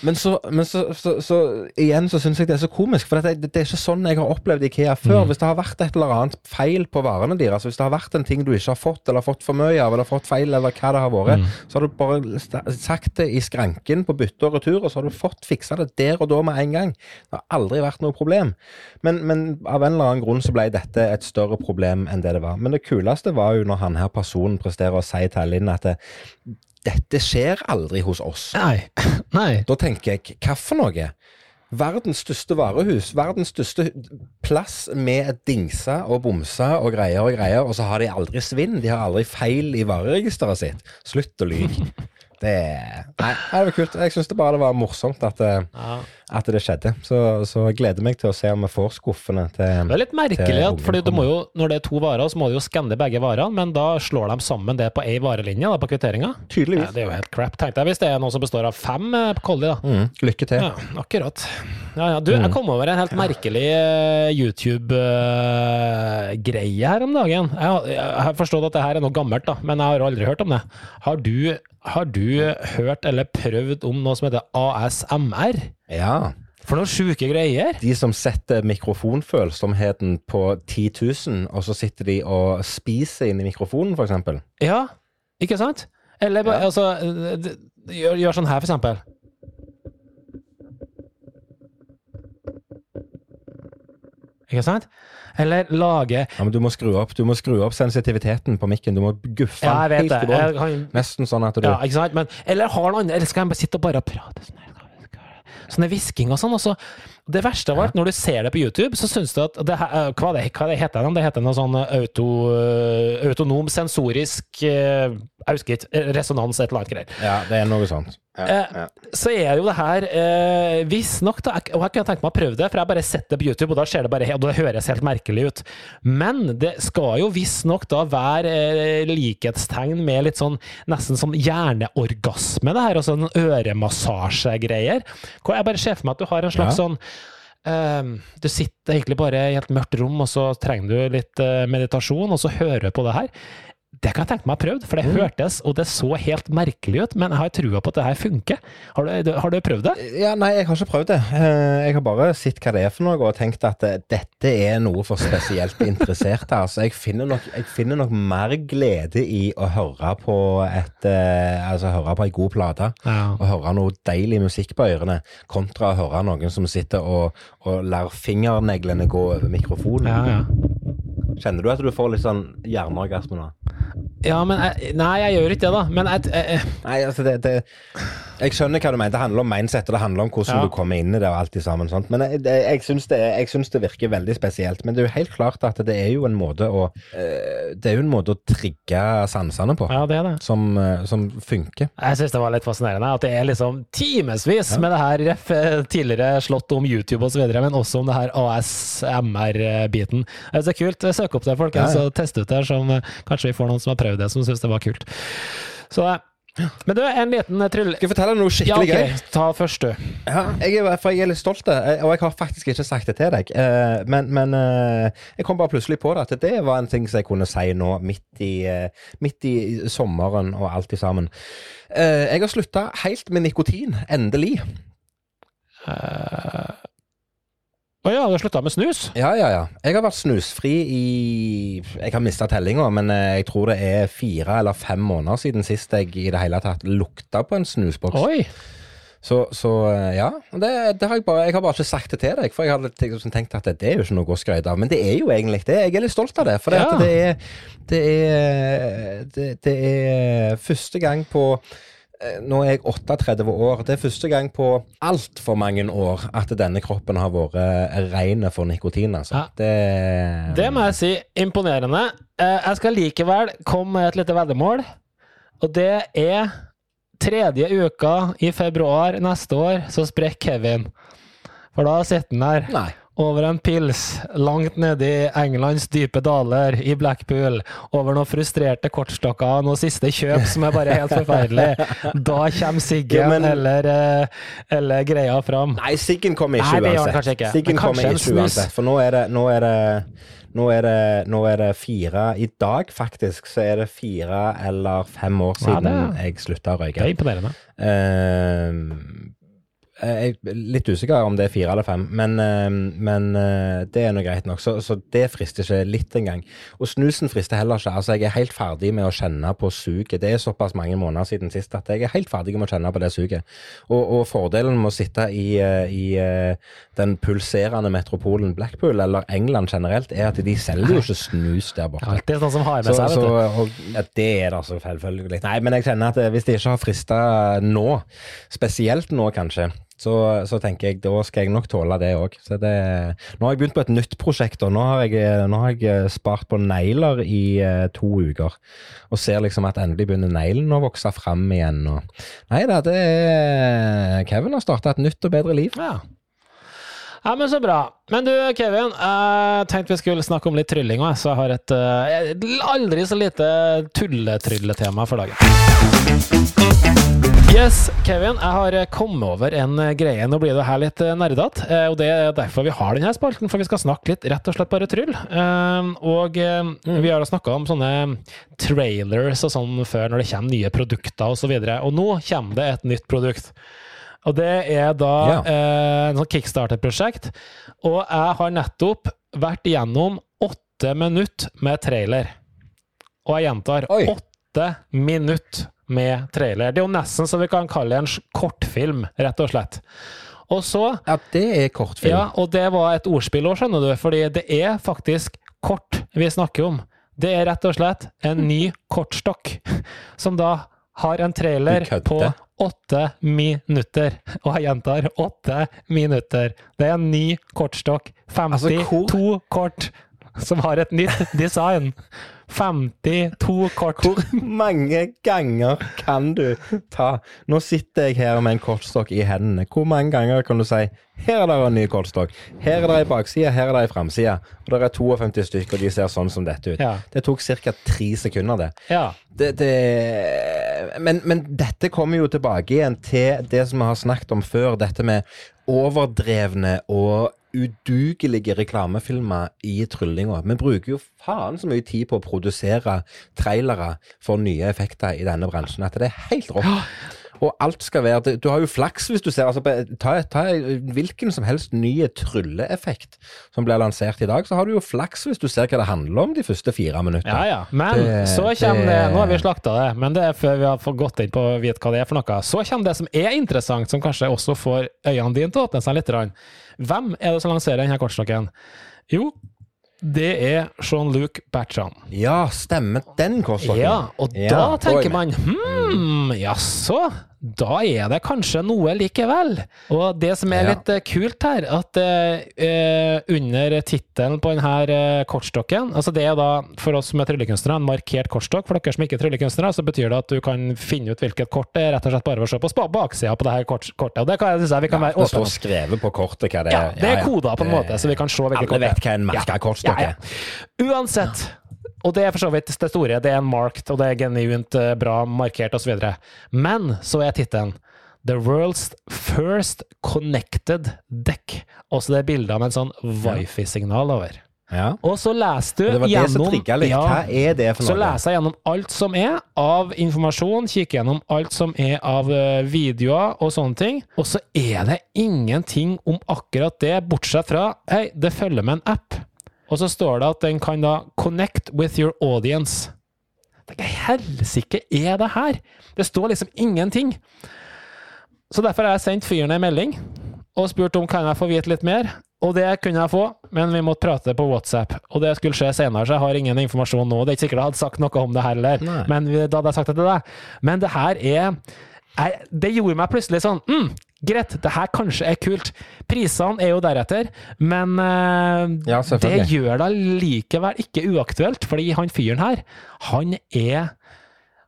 Men, så, men så, så, så igjen så syns jeg det er så komisk, for det, det er ikke sånn jeg har opplevd Ikea før. Hvis det har vært et eller annet feil på varene deres, hvis det har vært en ting du ikke har fått, eller fått for mye av, eller fått feil, eller hva det har vært, så har du bare sagt det i skranken på bytte og retur, og så har du fått fiksa det der og da med en gang. Det har aldri vært noe problem. Men, men av en eller annen grunn så ble dette et større problem enn det det var. Men det kuleste var jo når han her personen presterer å si til Linn at det, dette skjer aldri hos oss. Nei. <laughs> Nei. Da tenker jeg, hva for noe? Verdens største varehus, verdens største plass med dingser og bomser og greier og greier, og så har de aldri svinn, de har aldri feil i vareregisteret sitt. Slutt å lyve. <laughs> Det Nei, det var kult. Jeg syns bare det var morsomt at, det- Ja. At det skjedde. Så, så jeg gleder meg til å se om vi får skuffene til Det er litt merkelig, at, fordi du må jo, når det er to varer, så må du jo skanne begge varene, men da slår de sammen det på ei varelinje da, på kvitteringa. Ja, Tydeligvis. det er jo helt crap, tenkte jeg, hvis det er noe som består av fem kolli, da. Mm, lykke til. Ja, akkurat. Ja, ja. Du, jeg kom over en helt merkelig eh, YouTube-greie her om dagen. Jeg, jeg har forstått at det her er noe gammelt, da, men jeg har aldri hørt om det. Har du, har du hørt eller prøvd om noe som heter ASMR? Ja. For noen sjuke greier! De som setter mikrofonfølsomheten på 10 000, og så sitter de og spiser inn i mikrofonen, eksempel. Ja, ikke sant? Eller bare, Ja. altså gjør, gjør sånn her, eksempel. Ikke sant? Eller lage Ja, men du må skru opp, du må skru opp sensitiviteten på mikken. Du må guffe Ja, den vet helt i bånn. Kan, Nesten sånn at du ja, ikke sant? Men, eller har noen Eller skal jeg bare sitte og bare prate sånn her? Sånne hvisking og sånn. Og så, det verste av alt, når du ser det på YouTube, så syns du at det, hva, det, hva det heter det? Det heter noe sånn auto, autonom sensorisk eh, Jeg. Resonans, et eller annet greier. Ja, det er noe sånt. Ja, Eh, ja. så er jo det her eh, Visstnok, jeg- Og jeg kunne tenkt meg å prøve det, for jeg har bare sett det på YouTube, og da ser det bare og det høres helt merkelig ut. Men det skal jo visstnok da være eh, likhetstegn med litt sånn nesten som hjerneorgasme, det her. Altså en øremassasjegreier. Hvor jeg bare ser for meg at du har en slags Ja. sånn eh, du sitter egentlig bare i et mørkt rom, og så trenger du litt eh, meditasjon, og så hører du på det her. Det kan jeg tenke meg å prøve, for det hørtes og det så helt merkelig ut, men jeg har trua på at det her funker. Har du, har du prøvd det? Ja, nei, jeg har ikke prøvd det. Eh, Jeg har bare sett hva det er for noe, og tenkt at eh, dette er noe for spesielt interesserte. Altså, jeg finner nok, jeg finner nok mer glede i å høre på et eh, Altså høre på ei god plate. Ja. Og høre noe deilig musikk på ørene, kontra å høre noen som sitter og, og lar fingerneglene gå over mikrofonen. Ja, ja. Kjenner du at du får litt sånn hjerneorgasme nå? Ja, men jeg, Nei, jeg gjør ikke det, da. Men jeg, jeg, Nei, altså det, det Jeg skjønner hva du mener. Det handler om mindset, og det handler om hvordan Ja. du kommer inn i det og alt sammen. Sånt. Men jeg, jeg, syns det, jeg syns det virker veldig spesielt. Men det er jo helt klart at det er jo en måte å eh, Det er jo en måte å trigge sansene på ja, det er det. som, eh, som funker. Jeg syns det var litt fascinerende at det er liksom timevis med det her ref, tidligere slått om YouTube osv., men også om det her ASMR-biten. Det er kult. Søk opp det, folkens, Ja, ja. og test ut det. Som, eh, kanskje vi får noen som har prøvd det, som syntes det var kult. Så, eh, men du, en liten eh, tryll... Skal jeg fortelle noe Ja, skikkelig gøy? Ta først, du. Ja, jeg er, for jeg er litt stolt, eh, og jeg har faktisk ikke sagt det til deg. Men, men jeg kom bare plutselig på det, at det var en ting som jeg kunne si nå, midt i, midt i sommeren og alt i sammen. Jeg har slutta helt med nikotin. Endelig. Eh, Å ja, du har slutta med snus? Ja, ja, ja. Jeg har vært snusfri i Jeg har mista tellinga, men eh, jeg tror det er fire eller fem måneder siden sist jeg i det hele tatt lukta på en snusboks. Oi! Så, så eh, ja, det, det har jeg bare Jeg har bare ikke sagt det til deg, for jeg hadde tenkt- tenkt at det, det er jo ikke noe å skryte av. Men det er jo egentlig det. Jeg er litt stolt av det. For Ja. det er det er, det, er første gang på nå er jeg 38 år. Det er første gang på altfor mange år at denne kroppen har vært eh, ren for nikotin, altså. Ja. Det, Det må jeg si, imponerende. Eh, Jeg skal likevel komme med et lite veddemål, og det er tredje uka i februar neste år, så sprekker Kevin. For da sitter han der Nei. Over en pils langt nede i Englands dype daler i Blackpool, over noen frustrerte kortstokker, noen siste kjøp som er bare helt forferdelig. <laughs> Da kommer siggen men- eller, eh, eller greia fram. Nei, siggen kommer ikke Nei, det uansett. kanskje ikke. Siggen kommer ikke uansett. For nå er det Nå er det nå er, det, nå er det fire I dag, faktisk, så er det fire eller fem år Ja, siden det- jeg slutta å Det røyke. er imponerende. Eh, jeg er litt usikker om det er fire eller fem, men, eh, men eh, det er nå greit nok. Så, så det frister ikke litt engang. Og snusen frister heller ikke. Altså, jeg er helt ferdig med å kjenne på suget. Det er såpass mange måneder siden sist at jeg er helt ferdig med å kjenne på det suget. Og, og fordelen med å sitte i, eh, i eh, den pulserende metropolen Blackpool, eller England generelt, er at de selger jo ikke snus der borte. Ja, det er sånn som har med seg, så, så, og, ja, det er det selvfølgelig. Nei, men jeg kjenner at hvis de ikke har frista nå, spesielt nå kanskje, så, så tenker jeg da skal jeg nok tåle det òg. Nå har jeg begynt på et nytt prosjekt, og nå har jeg, nå har jeg spart på negler i eh, to uker. Og ser liksom at endelig begynner neglen å vokse fram igjen. Og... Nei da, det er Kevin har starta et nytt og bedre liv. Ja. Ja, men Så bra. Men du, Kevin. Jeg tenkte vi skulle snakke om litt trylling så jeg har et, eh, et aldri så lite tulletrylletema for dagen. Yes, Kevin. Jeg har kommet over en greie. Nå blir det her litt nerdete, eh, og det er derfor vi har denne spalten, for vi skal snakke litt rett og slett bare tryll. Eh, og vi har snakka om sånne trailers og sånn før, når det kommer nye produkter osv. Og, så og nå kommer det et nytt produkt. Og det er da ja. et kickstarter-prosjekt. Og jeg har nettopp vært igjennom åtte minutter med trailer. Og jeg gjentar åtte minutter med trailer. Det er jo nesten så vi kan kalle det en kortfilm, rett og slett. Og så Ja, det er kortfilm. Ja, og det var et ordspill òg, skjønner du. Fordi det er faktisk kort vi snakker om. Det er rett og slett en ny kortstokk, som da har en trailer på åtte minutter. Og jeg gjentar åtte minutter. Det er en ny kortstokk. 52 altså, kort som har et nytt design. 52 kort. Hvor mange ganger kan du ta Nå sitter jeg her med en kortstokk i hendene. Hvor mange ganger kan du si her er det en ny kortstokk, her er det ei bakside, her er det ei framside. Og det er 52 stykker, og de ser sånn som dette ut. Ja. Det tok ca. tre sekunder, det. Ja. det, det men, men, dette kommer jo tilbake igjen til det som vi har snakket om før, dette med overdrevne og udugelige reklamefilmer i tryllinga. Vi bruker jo faen så mye tid på å produsere trailere for nye effekter i denne bransjen at det er helt rått. Og alt skal være Du har jo flaks hvis du ser altså, ta, ta, hvilken som helst nye trylleeffekt som blir lansert i dag, så har du jo flaks hvis du ser hva det handler om de første fire minuttene. Ja, ja. Men det, så kommer det, Nå har vi slakta det, men det er før vi har fått gått inn på å vite hva det er for noe. Så kommer det som er interessant, som kanskje også får øynene dine til å åpne seg litt. Hvem er det som lanserer denne kortstokken? Jo, det er Jean-Luc Bertrand. Ja, stemmer den kortstokken. Ja, og ja, da tenker man hm, jaså, da er det kanskje noe likevel. Og det som er litt uh, kult her, at uh, under tittelen på denne uh, kortstokken altså Det er da for oss som er tryllekunstnere en markert kortstokk. For dere som ikke er tryllekunstnere, så betyr det at du kan finne ut hvilket kort det er, rett og slett bare ved å se på baksida på det her kort, kortet. Og det kan jeg, jeg vi kan ja, være åpne Det står skrevet på kortet hva det er. Ja, det er koda på en måte, så vi kan se hvilket kort det er. Alle vet hva en merka kortstokk er. Uansett. Og det er for så vidt det store. Det er en marked, og det er genuint eh, bra markert osv. Men så er tittelen The World's First Connected Deck. Også det er bilder av en sånn wifi-signal over. Ja. Og så leser du det var gjennom det som litt. Ja, Hva er det for noe? Så leser jeg gjennom alt som er av informasjon, kikker gjennom alt som er av eh, videoer og sånne ting. Og så er det ingenting om akkurat det, bortsett fra Hei, det følger med en app. Og så står det at den kan da 'connect with your audience'. Hva helsike er det her? Det står liksom ingenting. Så derfor har jeg sendt fyren en melding og spurt om kan jeg få vite litt mer. Og det kunne jeg få, men vi måtte prate på WhatsApp. Og det skulle skje senere, så jeg har ingen informasjon nå. Det er ikke sikkert jeg hadde sagt noe om det her heller, men da hadde jeg sagt det til deg. Men det her er jeg, Det gjorde meg plutselig sånn mm, Greit, det her kanskje er kult. Prisene er jo deretter, men uh, ja, det gjør det likevel ikke uaktuelt, fordi han fyren her, han er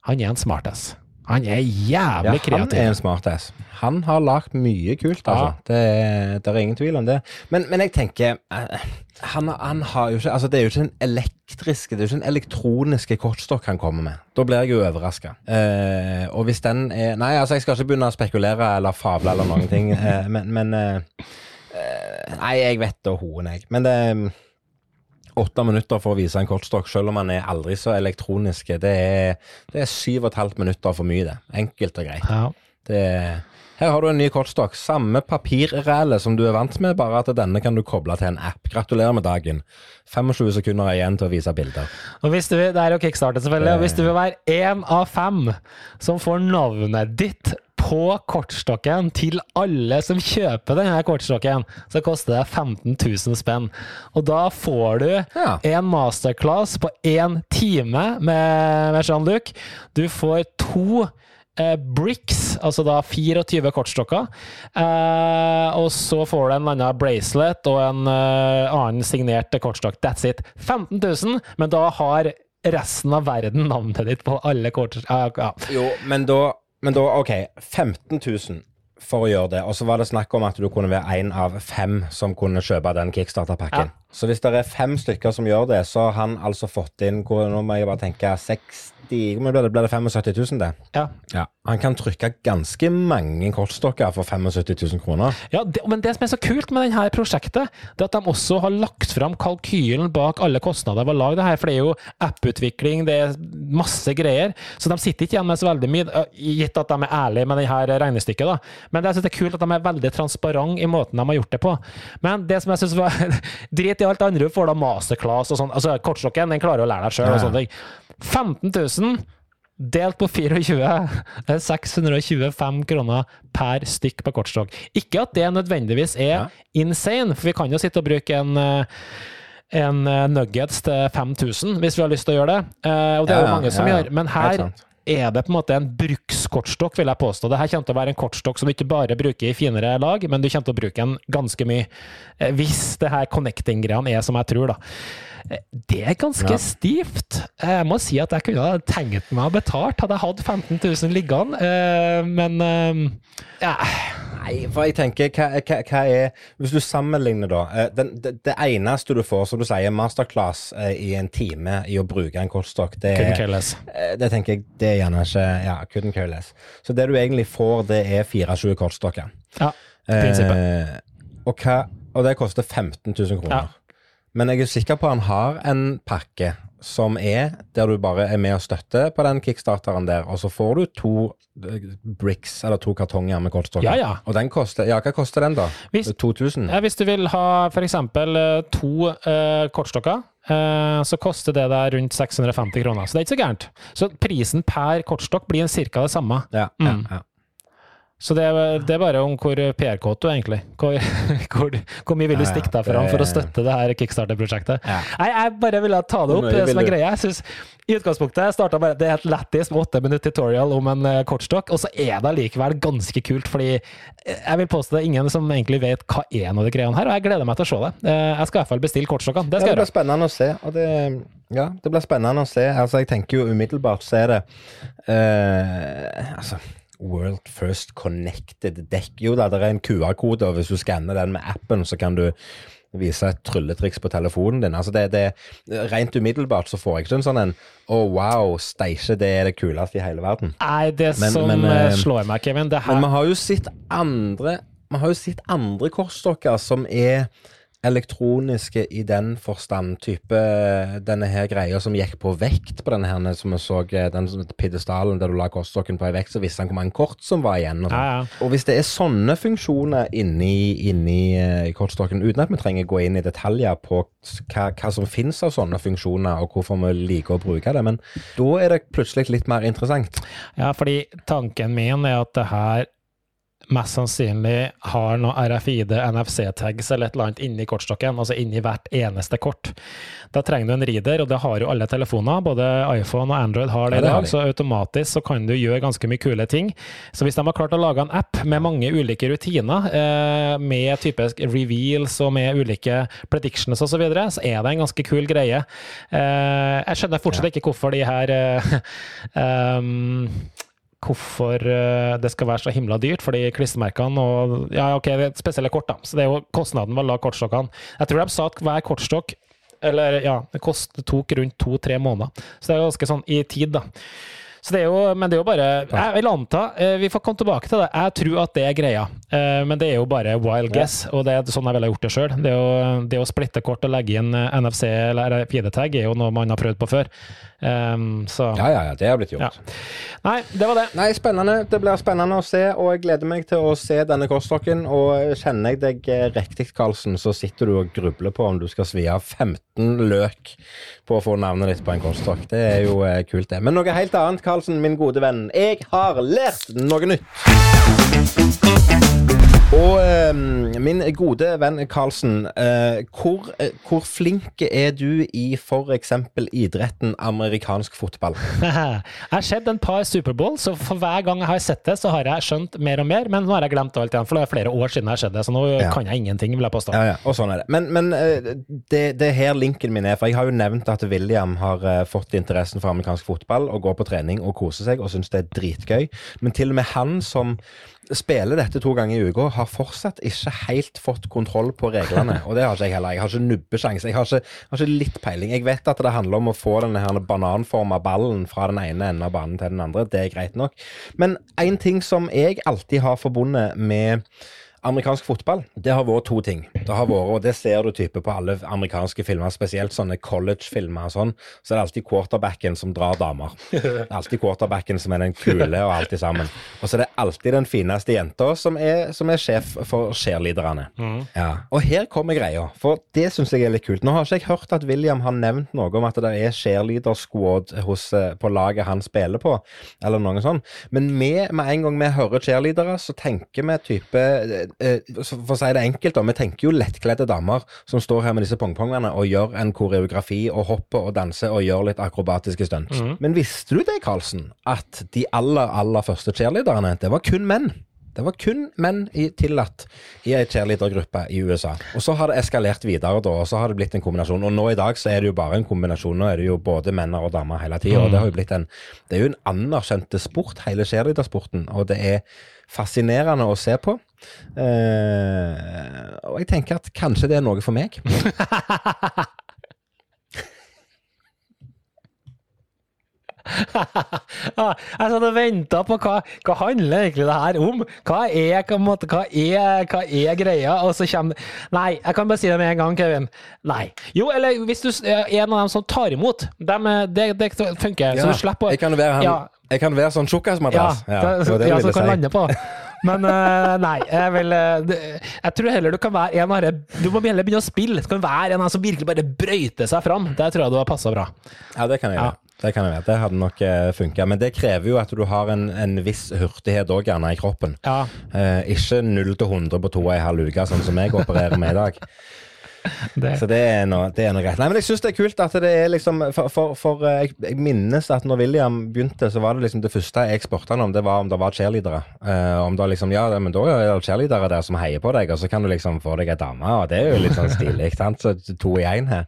Han er en smartass. Han er jævlig kreativ. Ja, han er en smartass. Han har lagd mye kult, altså. Ja. Det, det, er ingen tvil om det. Men, men jeg tenker uh, han, han, har jo ikke Altså, det er jo ikke en elektriske, det er jo ikke en elektroniske kortstokk han kommer med. Da blir jeg jo overraska. Eh, og hvis den er Nei, altså, jeg skal ikke begynne å spekulere eller fable eller noen ting, eh, men, men eh, Nei, jeg vet da hoen, jeg. Men det åtte minutter for å vise en kortstokk, selv om han er aldri så elektronisk. Det er, det er syv og et halvt minutter for mye, det. Enkelt og greit. Ja. Det er her har du en ny kortstokk. Samme papirræle som du er vant med, bare at denne kan du koble til en app. Gratulerer med dagen. 25 sekunder igjen til å vise bilder. Og hvis du vil, Det er jo kickstartet, selvfølgelig. Og hvis du vil være én av fem som får navnet ditt på kortstokken til alle som kjøper denne kortstokken, så koster det 15 000 spenn. Og da får du ja. en masterclass på én time med, med Jean-Luc. Du får to eh, bricks, altså da 24 kortstokker. Eh, og så får du en annen bracelet og en eh, annen signert kortstokk. That's it. 15 000, men da har resten av verden navnet ditt på alle kort... Ja, ja. Jo, men da, men da OK. 15 000 for å gjøre det. Og så var det snakk om at du kunne være én av fem som kunne kjøpe den kickstarter-pakken. Ja. Så hvis det er fem stykker som gjør det, så har han altså fått inn Nå må jeg bare tenke 60 Hvor mye ble det? Ble det 75 000, det? ja. Ja. Han kan trykke ganske mange kortstokker for 75 000 kroner. Ja, det, men det som er så kult med dette prosjektet, det er at de også har lagt fram kalkylen bak alle kostnader ved å lage det her. For det er jo app-utvikling, det er masse greier. Så de sitter ikke igjen med så veldig mye, øh, gitt at de er ærlige med dette regnestykket. da. Men det, jeg synes det er kult at de er veldig transparente i måten de har gjort det på. Men det som jeg synes var <laughs> Drit i alt andre, du får da masterclass og sånn. Altså, kortstokken den klarer å lære deg sjøl. Og sånne ting. 15 000 Delt på 24 er 625 kroner per stykk på kortstokk. Ikke at det nødvendigvis er insane, for vi kan jo sitte og bruke en eh, en eh, nuggets til 5000 hvis vi har lyst til å gjøre det. Eh, og det er jo mange som ja, ja. gjør. Men her er det på en måte en brukskortstokk, vil jeg påstå. Det her kommer til å være en kortstokk som du ikke bare bruker i finere lag, men du kommer til å bruke den ganske mye. Hvis det her connecting-greiene er som jeg tror, da. Det er ganske Ja. stivt. Jeg må si at jeg kunne ha tenkt meg å betalt, hadde jeg hatt 15 000 liggende, eh, men eh, ja. Nei, for jeg tenker, hva, hva, hva er Hvis du sammenligner, da. eh, Den, det, det eneste du får, som du sier, masterclass i en time i å bruke en kortstokk, det Det tenker jeg, det er gjerne ikke Ja, couldn't care less. Så det du egentlig får, det er 24 kortstokker. Ja, prinsippet. Eh, og, hva, og det koster 15 000 kroner. Ja. Men jeg er sikker på han har en pakke som er der du bare er med og støtter på den kickstarteren der, og så får du to eh, bricks, eller to kartonger med kortstokker. Ja, ja. Og den koster Ja, hva koster den, da? Hvis- 2000? Ja, hvis du vil ha f.eks. to eh, kortstokker, eh, så koster det deg rundt 650 kroner. Så det er ikke så gærent. Så prisen per kortstokk blir ca. det samme. Ja, ja, Mm. ja. Så det er, det er bare om hvor PR-kåt du er, egentlig. Hvor, <laughs> hvor, hvor mye vil du Ja, stikke deg fram for å støtte det her kickstarter-prosjektet? Ja. Nei, jeg bare ville ta det opp det som er greia. Jeg synes, I utgangspunktet jeg startet bare, det er et lættis med åtte minutt tutorial om en eh, kortstokk, og så er det likevel ganske kult, fordi eh, jeg vil påstå det er ingen som egentlig vet hva er noe av de greiene her, og jeg gleder meg til å se det. Eh, Jeg skal i hvert fall bestille kortstokkene. Det skal Ja, gjøre. det blir spennende å se. Og det, ja, det blir spennende å se. Altså, jeg tenker jo umiddelbart så er det eh, Altså World First Connected Deck. Jo da, det er en QR-kode, og hvis du skanner den med appen, så kan du vise et trylletriks på telefonen din. Altså det, det, Rent umiddelbart så får jeg ikke en sånn en Å, wow, steike, det er det kuleste i hele verden. Nei, det Men- som men, eh, eh, slår meg, Kevin, det Men vi har jo sett andre Vi har jo sett andre kortstokker som er elektroniske i den forstand. Type denne her greia som gikk på vekt på denne her, som vi så, eh, den pidestallen der du la kortstokken på ei vekt, så visste han hvor mange kort som var igjen. Og, sånn. Ja, ja. og hvis det er sånne funksjoner inni, inni eh, kortstokken, uten at vi trenger gå inn i detaljer på hva, hva som finnes av sånne funksjoner, og hvorfor vi liker å bruke det, men da er det plutselig litt mer interessant. Ja, fordi tanken min er at det her mest sannsynlig har noe RFID, NFC-tags eller et eller annet inni kortstokken, altså inni hvert eneste kort. Da trenger du en reader, og det har jo alle telefoner, både iPhone og Android har det i dag, så automatisk så kan du gjøre ganske mye kule ting. Så hvis de har klart å lage en app med mange ulike rutiner, eh, med typisk reveals og med ulike predictions osv., så, videre, så er det en ganske kul greie. Eh, jeg skjønner fortsatt ikke hvorfor de her um, <laughs> hvorfor eh, det skal være så himla dyrt, fordi klistremerkene og Ja, OK, det er spesielle kort, da. Så det er jo kostnaden ved å lage kortstokkene. Jeg tror de sa at hver kortstokk eller ja, det kost, tok rundt to-tre måneder. Så det er ganske sånn i tid, da. Så det er jo, men det er jo bare Jeg vil anta eh, Vi får komme tilbake til det. Jeg tror at det er greia, Eh, men det er jo bare wild guess, og det er sånn jeg ville gjort det sjøl. Det, det å splitte kort og legge inn eh, NFC eller RFID-tag er jo noe man har prøvd på før. Um, så Ja, ja, ja, det har blitt gjort. Ja. Nei, det var det. Nei, spennende. Det blir spennende å se, og jeg gleder meg til å se denne kortstokken. Og kjenner jeg deg riktig, Karlsen, så sitter du og grubler på om du skal svi av 15 løk på å få navnet ditt på en kortstokk. Det er jo kult, det. Men noe helt annet, Karlsen, min gode venn. Jeg har lært noe nytt. Og eh, min gode venn Karlsen, eh, hvor, eh, hvor flink er du i f.eks. idretten amerikansk fotball? <laughs> jeg har sett en par Superbowl, så for hver gang jeg har sett det, så har jeg skjønt mer og mer, men nå har jeg glemt alt igjen, for det er flere år siden jeg har sett det, så nå Ja. kan jeg ingenting, vil jeg påstå. Ja, ja, og sånn er det. Men, men eh, det, det er her linken min er, for jeg har jo nevnt at William har eh, fått interessen for amerikansk fotball og går på trening og koser seg og syns det er dritgøy. Men til og med han som spiller dette to ganger i uka, har fortsatt ikke helt fått kontroll på reglene. <laughs> Og det har ikke jeg heller. Jeg har ikke nubbesjanse. Jeg har ikke, har ikke litt peiling. Jeg vet at det handler om å få denne her bananforma ballen fra den ene enden av banen til den andre. Det er greit nok. Men en ting som jeg alltid har forbundet med Amerikansk fotball, det har vært to ting. Det har vært, og det ser du type på alle amerikanske filmer, spesielt sånne college-filmer og sånn, så er det alltid quarterbacken som drar damer. Det er alltid quarterbacken som er den kule og alltid sammen. Og så er det alltid den fineste jenta som er, som er sjef for cheerleaderne. Ja. Og her kommer greia, for det syns jeg er litt kult. Nå har ikke jeg hørt at William har nevnt noe om at det er cheerleader-squad eh, på laget han spiller på, eller noe sånt. Men vi, med en gang vi hører cheerleadere, så tenker vi type For å si det enkelt, da. Vi tenker jo lettkledde damer som står her med disse pongpongene og gjør en koreografi og hopper og danser og gjør litt akrobatiske stunt. Men visste du det, Karlsen? At de aller, aller første cheerleaderne, det var kun menn. Det var kun menn i, tillatt i ei cheerleadergruppe i USA. Og så har det eskalert videre, da, og så har det blitt en kombinasjon. Og nå i dag så er det jo bare en kombinasjon. Nå er det jo både menn og damer hele tida. Og det har jo blitt en Det er jo en anerkjent sport, hele cheerleadersporten. Og det er fascinerende å se på. Eh, og jeg tenker at kanskje det er noe for meg. <laughs> Ah, jeg satt og venta på hva, hva handler egentlig det her om? Hva er, måte, hva, er, hva er greia? Og så kommer Nei, jeg kan bare si det med en gang, Kevin. Nei. Jo, eller hvis du er en av dem som tar imot, dem, det, det funker. så du slipper å jeg kan være, han, Ja. Jeg kan være sånn ja, tjukkasmadrass. ja, det det ja, som kan si. lande på. Men uh, nei, jeg vil uh, Jeg tror heller du kan være en av de Du må heller begynne å spille. Du kan være en av de som virkelig bare brøyter seg fram. Det tror jeg du har passa bra. Ja, det kan jeg Ja. gjøre. Det kan jeg gjøre. Det hadde nok uh, funka. Men det krever jo at du har en, en viss hurtighet òg, gjerne, i kroppen. Ja. Eh, ikke 0 til 100 på to og en halv uke, sånn som jeg opererer med i dag. <laughs> Det. Så det er noe, det er noe greit. Nei, men jeg syns det er kult at det er liksom For, for, for eh, jeg, jeg minnes at når William begynte, så var det liksom det første jeg spurte han om, det var om det var cheerleadere. Uh, om det liksom Ja, men da er det cheerleadere der som heier på deg, og så kan du liksom få deg ei dame, og det er jo litt sånn stilig, sant? Så to i én her.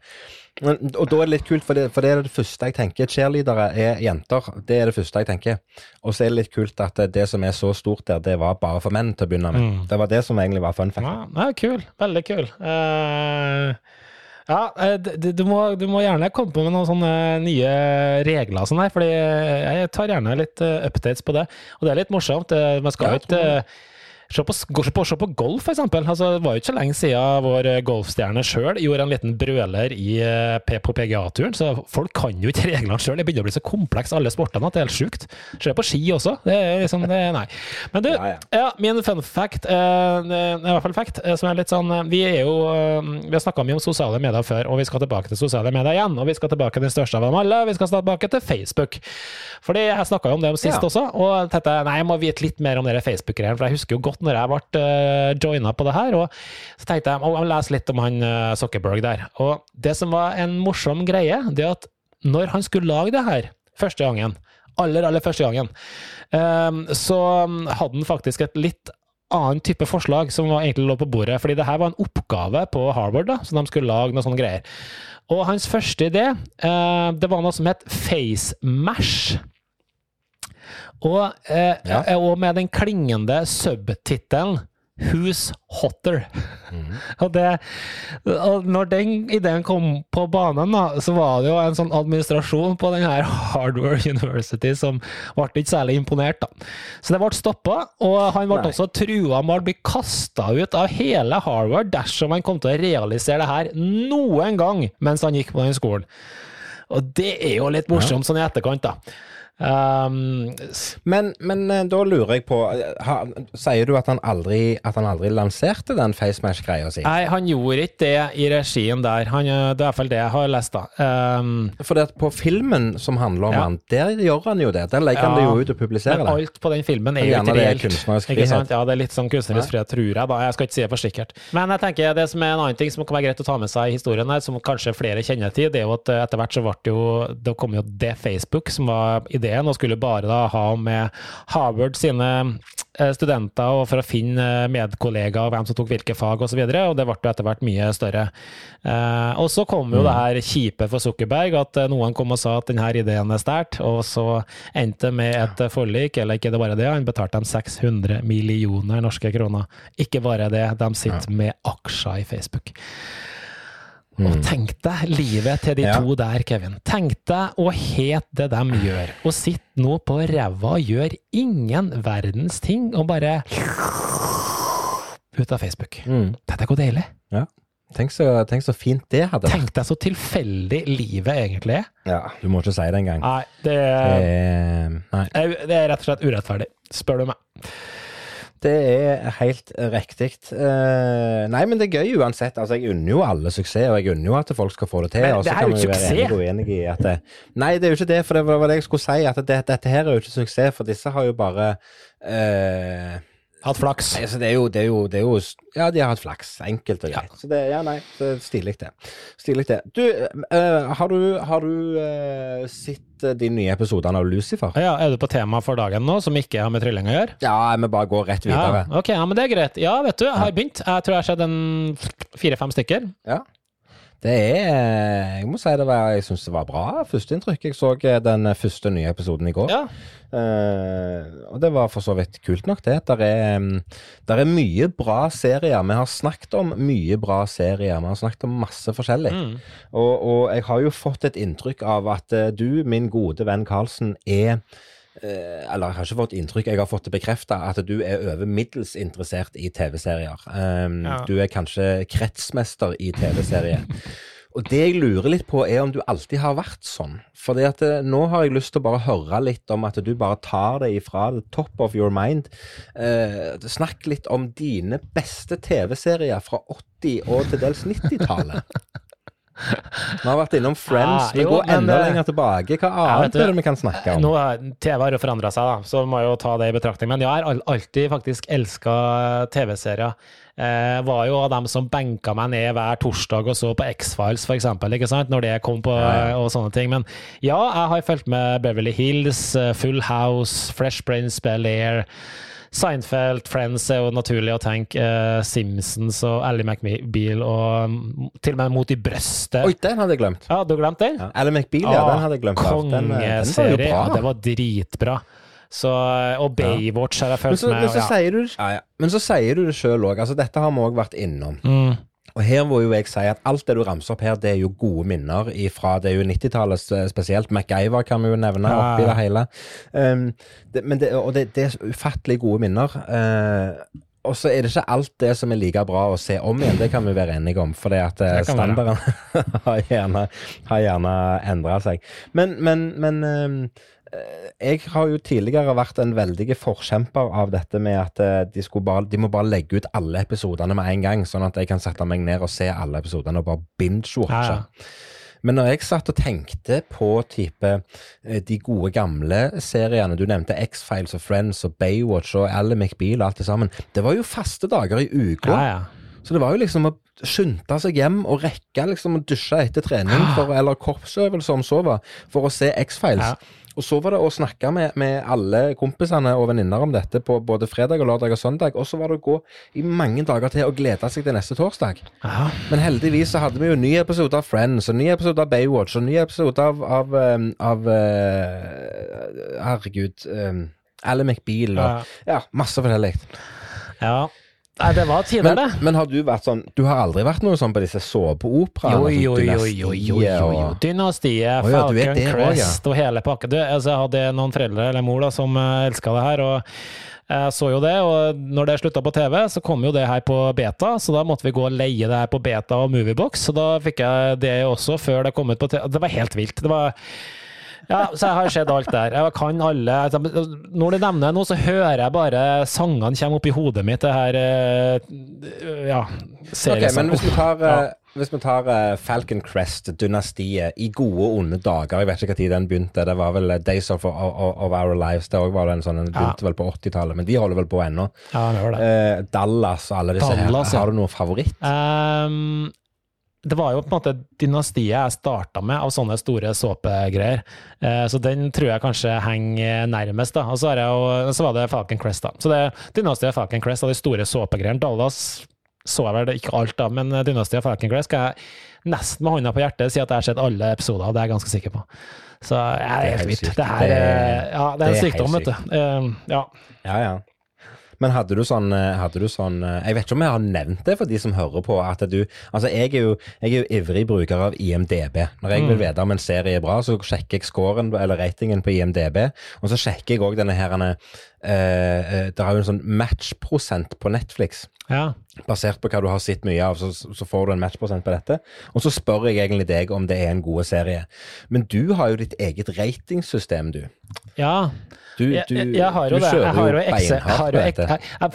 Men, og da er det litt kult, for det, for det er det første jeg tenker. Cheerleadere er jenter. Det er det første jeg tenker. Og så er det litt kult at det, det som er så stort der, det var bare for menn til å begynne med. Det var det som egentlig var fun fact. Ja, ja, kul. Veldig kul. Uh... ja, eh, du må, du må gjerne komme på med noen sånne nye regler og sånn her, fordi jeg tar gjerne litt eh, updates på det. Og det er litt morsomt. Man skal jo ikke Se på, på, se på golf, for eksempel. Altså, det var jo ikke så lenge siden vår eh, golfstjerne sjøl gjorde en liten brøler i, eh, på PGA-turen, så folk kan jo ikke <laughs> reglene sjøl. Det begynner å bli så kompleks, alle sportene, at det er helt sjukt. Se på ski også. Det er liksom det, Nei. Men du, Ja, ja. ja, min fun fact, eh, i hvert fall fact, eh, som er litt sånn Vi er jo Vi har snakka mye om sosiale medier før, og vi skal tilbake til sosiale medier igjen. Og vi skal tilbake til den største av dem alle, vi skal tilbake til Facebook. Fordi jeg snakka jo om det om sist også, og tenkte nei, jeg må vite litt mer om dere Facebook-greiene, for jeg husker jo godt når jeg ble uh, joina på det her. Og så tenkte jeg å lese litt om han uh, Zuckerberg der. Og det som var en morsom greie, det at når han skulle lage det her første gangen, aller, aller første gangen, eh, så hadde han faktisk et litt annen type forslag som egentlig lå på bordet. Fordi det her var en oppgave på Harvard, da, så de skulle lage noen sånne greier. Og hans første idé, eh, det var noe som het FaceMash. Og, eh, Ja. og med den klingende subtittelen Who's Hotter? <laughs> Og, det, og når den ideen kom på banen, da, så var det jo en sånn administrasjon på den her Hardware University som ble ikke særlig imponert. da. Så det ble stoppa, og han ble Nei. også trua med å bli kasta ut av hele Harvard dersom han kom til å realisere det her noen gang mens han gikk på den skolen. Og det er jo litt morsomt sånn i etterkant, da. Um, Men, men eh, da lurer jeg på eh, ha, Sier du at han aldri, at han aldri lanserte den FaceMash-greia si? nei, han gjorde ikke det i regien der. Han, eh, det er i hvert fall det jeg har lest, da. Um, For på filmen som handler om Ja. han, der gjør han jo det. Der legger han det jo ut og publiserer men alt på den filmen er jo ikke reelt. Ikke sant? Ja, det er litt sånn kunstnerisk frihet, tror jeg. da. Jeg skal ikke si det for sikkert. Men jeg tenker det som er en annen ting som kan være greit å ta med seg i historien her, som kanskje flere kjenner til, det er jo at etter hvert så ble det jo Da kom jo det Facebook som var ideen, og skulle bare da ha med Harvard sine eh, studenter og for å finne eh, medkollegaer og hvem som tok hvilke fag osv., og, så og det ble jo etter hvert mye større. Eh, og så kom jo det her kjipe for Zuckerberg, at noen kom og sa at denne ideen er stært, og så endte det med et forlik, eller ikke det bare det, han betalte dem 600 millioner norske kroner. Ikke bare det, de sitter med aksjer i Facebook. Og tenk deg livet til de Ja. to der, Kevin. Tenk deg å het det de gjør, og sitte nå på ræva og gjør ingen verdens ting, og bare ut av Facebook. Mm. Dette går deilig. Ja. Tenk så, tenk så fint det hadde vært. Tenk deg så tilfeldig livet egentlig er. Ja, du må ikke si det engang. Nei, det er, Eh, nei. det er rett og slett urettferdig, spør du meg. Det er helt riktig. Uh, nei, men det er gøy uansett. Altså, jeg unner jo alle suksess, og jeg unner jo at folk skal få det til. Men det er kan jo ikke suksess. det, Nei, det er jo ikke det, for det var det jeg skulle si. At det, dette her er jo ikke suksess, for disse har jo bare eh, Hatt flaks. altså, det, er jo, det, er jo, det er jo Ja, de har hatt flaks. Enkelt og greit. Så det, ja, nei, så stilig det. Stilig det. Du, uh, har du, har du uh, sett eh, de nye episodene av Lucifer? Ja, er du på tema for dagen nå, som ikke har med trylling å gjøre? Ja, vi bare går rett videre. Ja, ok, ja, men det er greit. Ja, vet du, jeg har begynt. Jeg tror jeg har sett en fire-fem stykker. Ja. Det er Jeg må si det var Jeg syns det var bra førsteinntrykk. Jeg så eh, den første nye episoden i går. Ja. Uh, og det var for så vidt kult nok, det. Der er, mm, der er mye bra serier. Vi har snakket om mye bra serier. Vi har snakket om masse forskjellig. Mm. Og, og jeg har jo fått et inntrykk av at eh, du, min gode venn Karlsen, er eh, eller jeg har ikke fått inntrykk, jeg har fått det bekrefta at du er over middels interessert i TV-serier. Um, Ja. Du er kanskje kretsmester i TV-serier. Og det jeg lurer litt på, er om du alltid har vært sånn. For eh, nå har jeg lyst til å bare høre litt om at du bare tar det ifra the top of your mind. Eh, snakk litt om dine beste TV-serier fra 80- og til dels 90-tallet. <laughs> Vi har vært innom Friends. Vi jo, går enda det- lenger tilbake. Hva annet er det vi kan snakke om? Nå TV har jo forandra seg, da, så vi må jo ta det i betraktning. Men jeg har alltid faktisk elska TV-serier. Eh, var jo av dem som benka meg ned hver torsdag og så på X-Files, for eksempel, ikke sant? Når det kom på, Ja, ja. og sånne ting. Men ja, jeg har fulgt med Beverly Hills, eh, Full House, Fresh Prince, Bel-Air. Seinfeld, Friends er jo naturlig å tenke. eh, Simpsons og Ally McBeal og mm, til og med Mot i brøstet. Oi, den hadde jeg glemt. Ja, du glemt den? Ja. Ally McBeal, ja, den hadde jeg glemt. Kongeserie. Den, eh, den var. Ja, dritbra. Så, og Baywatch har jeg Men så, med. men, så og ja. sier du, ja, ja. men så sier du det sjøl òg. Altså, dette har vi òg vært innom. Mm. Og her må jo jeg si at alt det du ramser opp her, det er jo gode minner fra Det er jo 90-tallet spesielt. MacGyver kan vi jo nevne Ja, oppi det hele. Um, det, men det, og det, det er ufattelig gode minner. Uh, og så er det ikke alt det som er like bra å se om igjen, det kan vi være enige om. For at eh, standarden <laughs> har gjerne, har gjerne endra seg. Men, men, men um, eh, jeg har jo tidligere vært en veldig forkjemper av dette med at eh, de, bare, de må bare legge ut alle episodene med en gang, sånn at jeg kan sette meg ned og se alle episodene og bare binge-watche. Ja, ja. Men når jeg satt og tenkte på type eh, de gode gamle seriene, du nevnte X-Files og Friends og Baywatch og Ally McBeal og alt det sammen, det var jo faste dager i uka. Ja, ja. Så det var jo liksom å skynde seg hjem og rekke liksom å dusje etter trening, for, eller korpsøvelse om så var, for å se X-Files. Ja. Og så var det å snakke med, med alle kompisene og venninner om dette på både fredag og lørdag og søndag, og så var det å gå i mange dager til og glede seg til neste torsdag. Ja. Men heldigvis så hadde vi jo ny episode av Friends, og ny episode av Baywatch, og ny episode av, av, um, av uh, Herregud um, Ally McBeal og Ja. ja, masse forskjellig. ja. Nei, det var tider, det. men har du vært sånn Du har aldri vært noe sånn på disse såpeoperaene? Jo, sånn jo, jo, jo, jo, jo, jo. Dynastiet, oh, ja, Falcon. Crest og hele pakka. Altså, jeg hadde noen foreldre eller mor da, som uh, elska det her. og jeg så jo det, og når det slutta på TV, så kom jo det her på beta, så da måtte vi gå og leie det her på beta og Moviebox. Så da fikk jeg det også før det kom ut på TV. Det var helt vilt. Det var Ja, så jeg har sett alt der. Jeg kan alle altså, Når du nevner nå, så hører jeg bare sangene komme opp i hodet mitt, det her Ja, Ja, Okay, men hvis vi tar, Ja. eh, hvis vi tar eh, Falcon Crest-dynastiet i gode og onde dager Jeg vet ikke når den begynte. Det var vel eh, Days of, of, of Our Lives. Det var det en sånn, den begynte vel på 80-tallet, men de holder vel på ennå. Ja, det det. Eh, Dallas og alle disse Dallas, her. Har du noen favoritt? Ehm, det var jo på en måte dynastiet jeg starta med av sånne store såpegreier. Eh, så den tror jeg kanskje henger nærmest. da. Og så, jo, så var det Falcon Crest, da. Så det dynastiet Falcon Crest av de store såpegreiene. Dallas så jeg vel ikke alt av, men dynastiet Falcon Crest skal jeg nesten med hånda på hjertet si at jeg har sett alle episoder, av, det er jeg ganske sikker på. Så jeg Det er helt vilt. Det her er- er, ja, det er en sykdom, vet du. Ehm, ja. Ja, ja. Men hadde du sånn, eh, hadde du sånn eh, Jeg vet ikke om jeg har nevnt det for de som hører på. at du, altså Jeg er jo, jeg er jo ivrig bruker av IMDb. Når jeg vil vite om en serie er bra, så sjekker jeg scoren eller ratingen på IMDb. Og så sjekker jeg òg denne her uh, Det er jo en sånn matchprosent på Netflix. ja. Basert på hva du har sett mye av, så, så får du en matchprosent på dette. Og så spør jeg egentlig deg om det er en god serie. Men du har jo ditt eget ratingsystem, du. Ja. Du, du, jeg, jeg har jo det. Jeg har jo Excel, har jo, jeg,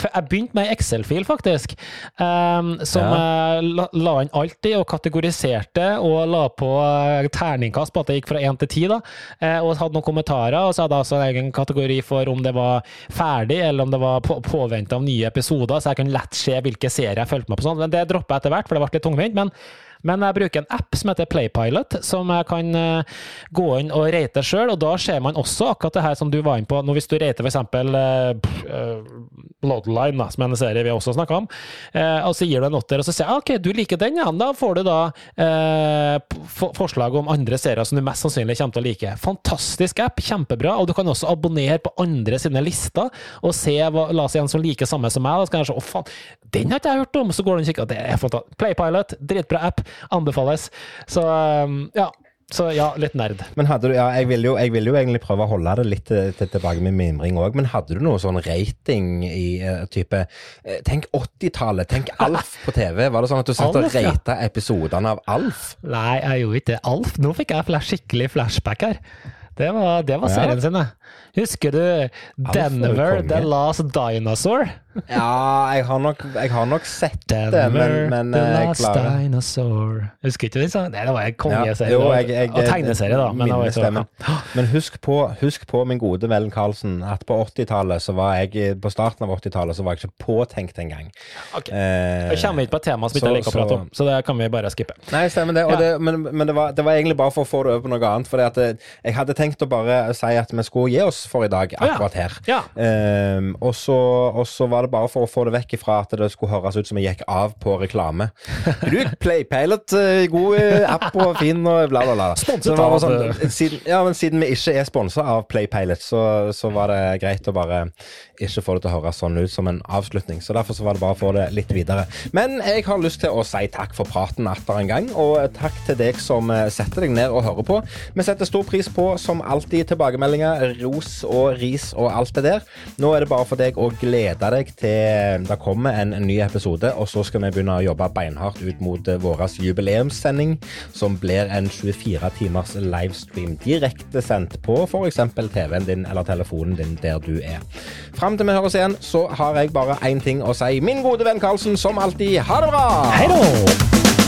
jeg, begynte med Excel-fil, faktisk. Um, som Ja. jeg la, la inn alt i, og kategoriserte, og la på eh, terningkast på at det gikk fra én til ti. da, eh, Og hadde noen kommentarer, og så hadde jeg også en egen kategori for om det var ferdig, eller om det var på, påvente av nye episoder, så jeg kunne lett se hvilke serier jeg fulgte med på. sånn. Men Det droppa jeg etter hvert, for det ble litt tungvint. men men jeg bruker en app som heter Playpilot, som jeg kan eh, gå inn og rate sjøl. Og da ser man også akkurat det her som du var inne på. Nå Hvis du rater f.eks. Uh, Bloodline, da, som er en serie vi også snakka om, eh, og så gir du en åtter, og så sier jeg OK, du liker den, ja. Da får du da eh, forslag om andre serier som du mest sannsynlig kommer til å like. Fantastisk app, kjempebra. Og du kan også abonnere på andre sine lister og se hva, la oss si en som liker samme som meg. Da skal jeg se, å faen, den har ikke jeg hørt om! Så går den og kikker, det er fantastisk. Playpilot, dritbra app, anbefales. Så um, ja. Så ja, litt nerd. Men hadde du, ja, jeg vil, jo, jeg vil jo egentlig prøve å holde det litt til, til tilbake med mimring òg, men hadde du noe sånn rating i uh, type eh, Tenk 80-tallet, tenk Alf på TV. Var det sånn at du satt og rata ja. episodene av Alf? Nei, jeg gjorde ikke det. Alf, nå fikk jeg flash, skikkelig flashback her. Det var, det var Ja. serien sin, det. Husker du Alf Denver. The Last Dinosaur? Ja, jeg har nok, jeg har nok sett det, men, men The eh, Last klarer Dinosaur. Husker ikke du ikke det? Det var en kongeserie. Det var- jeg- og tegneserie, da. Men det var ikke det, men, husk, på, husk på, min gode Vellen Karlsen, at på 80-tallet så var jeg På starten av 80-tallet så var jeg ikke påtenkt engang. Ok. Eh, Jeg kommer ikke på et tema som ikke jeg liker å prate om, så det kan vi bare skippe. Nei, stemmer det. Ja. det men men det, var, det var egentlig bare for å få det over på noe annet. For jeg hadde tenkt å bare si at vi skulle gi oss for i dag, akkurat her. Ja. Ehm, og, så, og så var det bare for å få det vekk ifra at det skulle høres ut som jeg gikk av på reklame. <laughs> Du, Playpilot, eh, god eh, app og fin og bla, bla, bla. Sponset av, bare eh, siden, ja, men siden vi ikke er sponsa av Playpilot, så, så var det greit å bare ikke få det til å høres sånn ut som en avslutning. Så derfor så var det bare å få det litt videre. Men jeg har lyst til å si takk for praten atter en gang, og takk til deg som setter deg ned og hører på. Vi setter stor pris på, som alltid, tilbakemeldinger, ros og ris og alt det der. Nå er det bare for deg å glede deg til det kommer en, en ny episode, og så skal vi begynne å jobbe beinhardt ut mot uh, vår jubileumssending, som blir en 24 timers livestream direktesendt på f.eks. TV-en din eller telefonen din der du er. Fram til vi høres igjen, så har jeg bare én ting å si. Min gode venn Karlsen, som alltid, ha det bra! Hei da!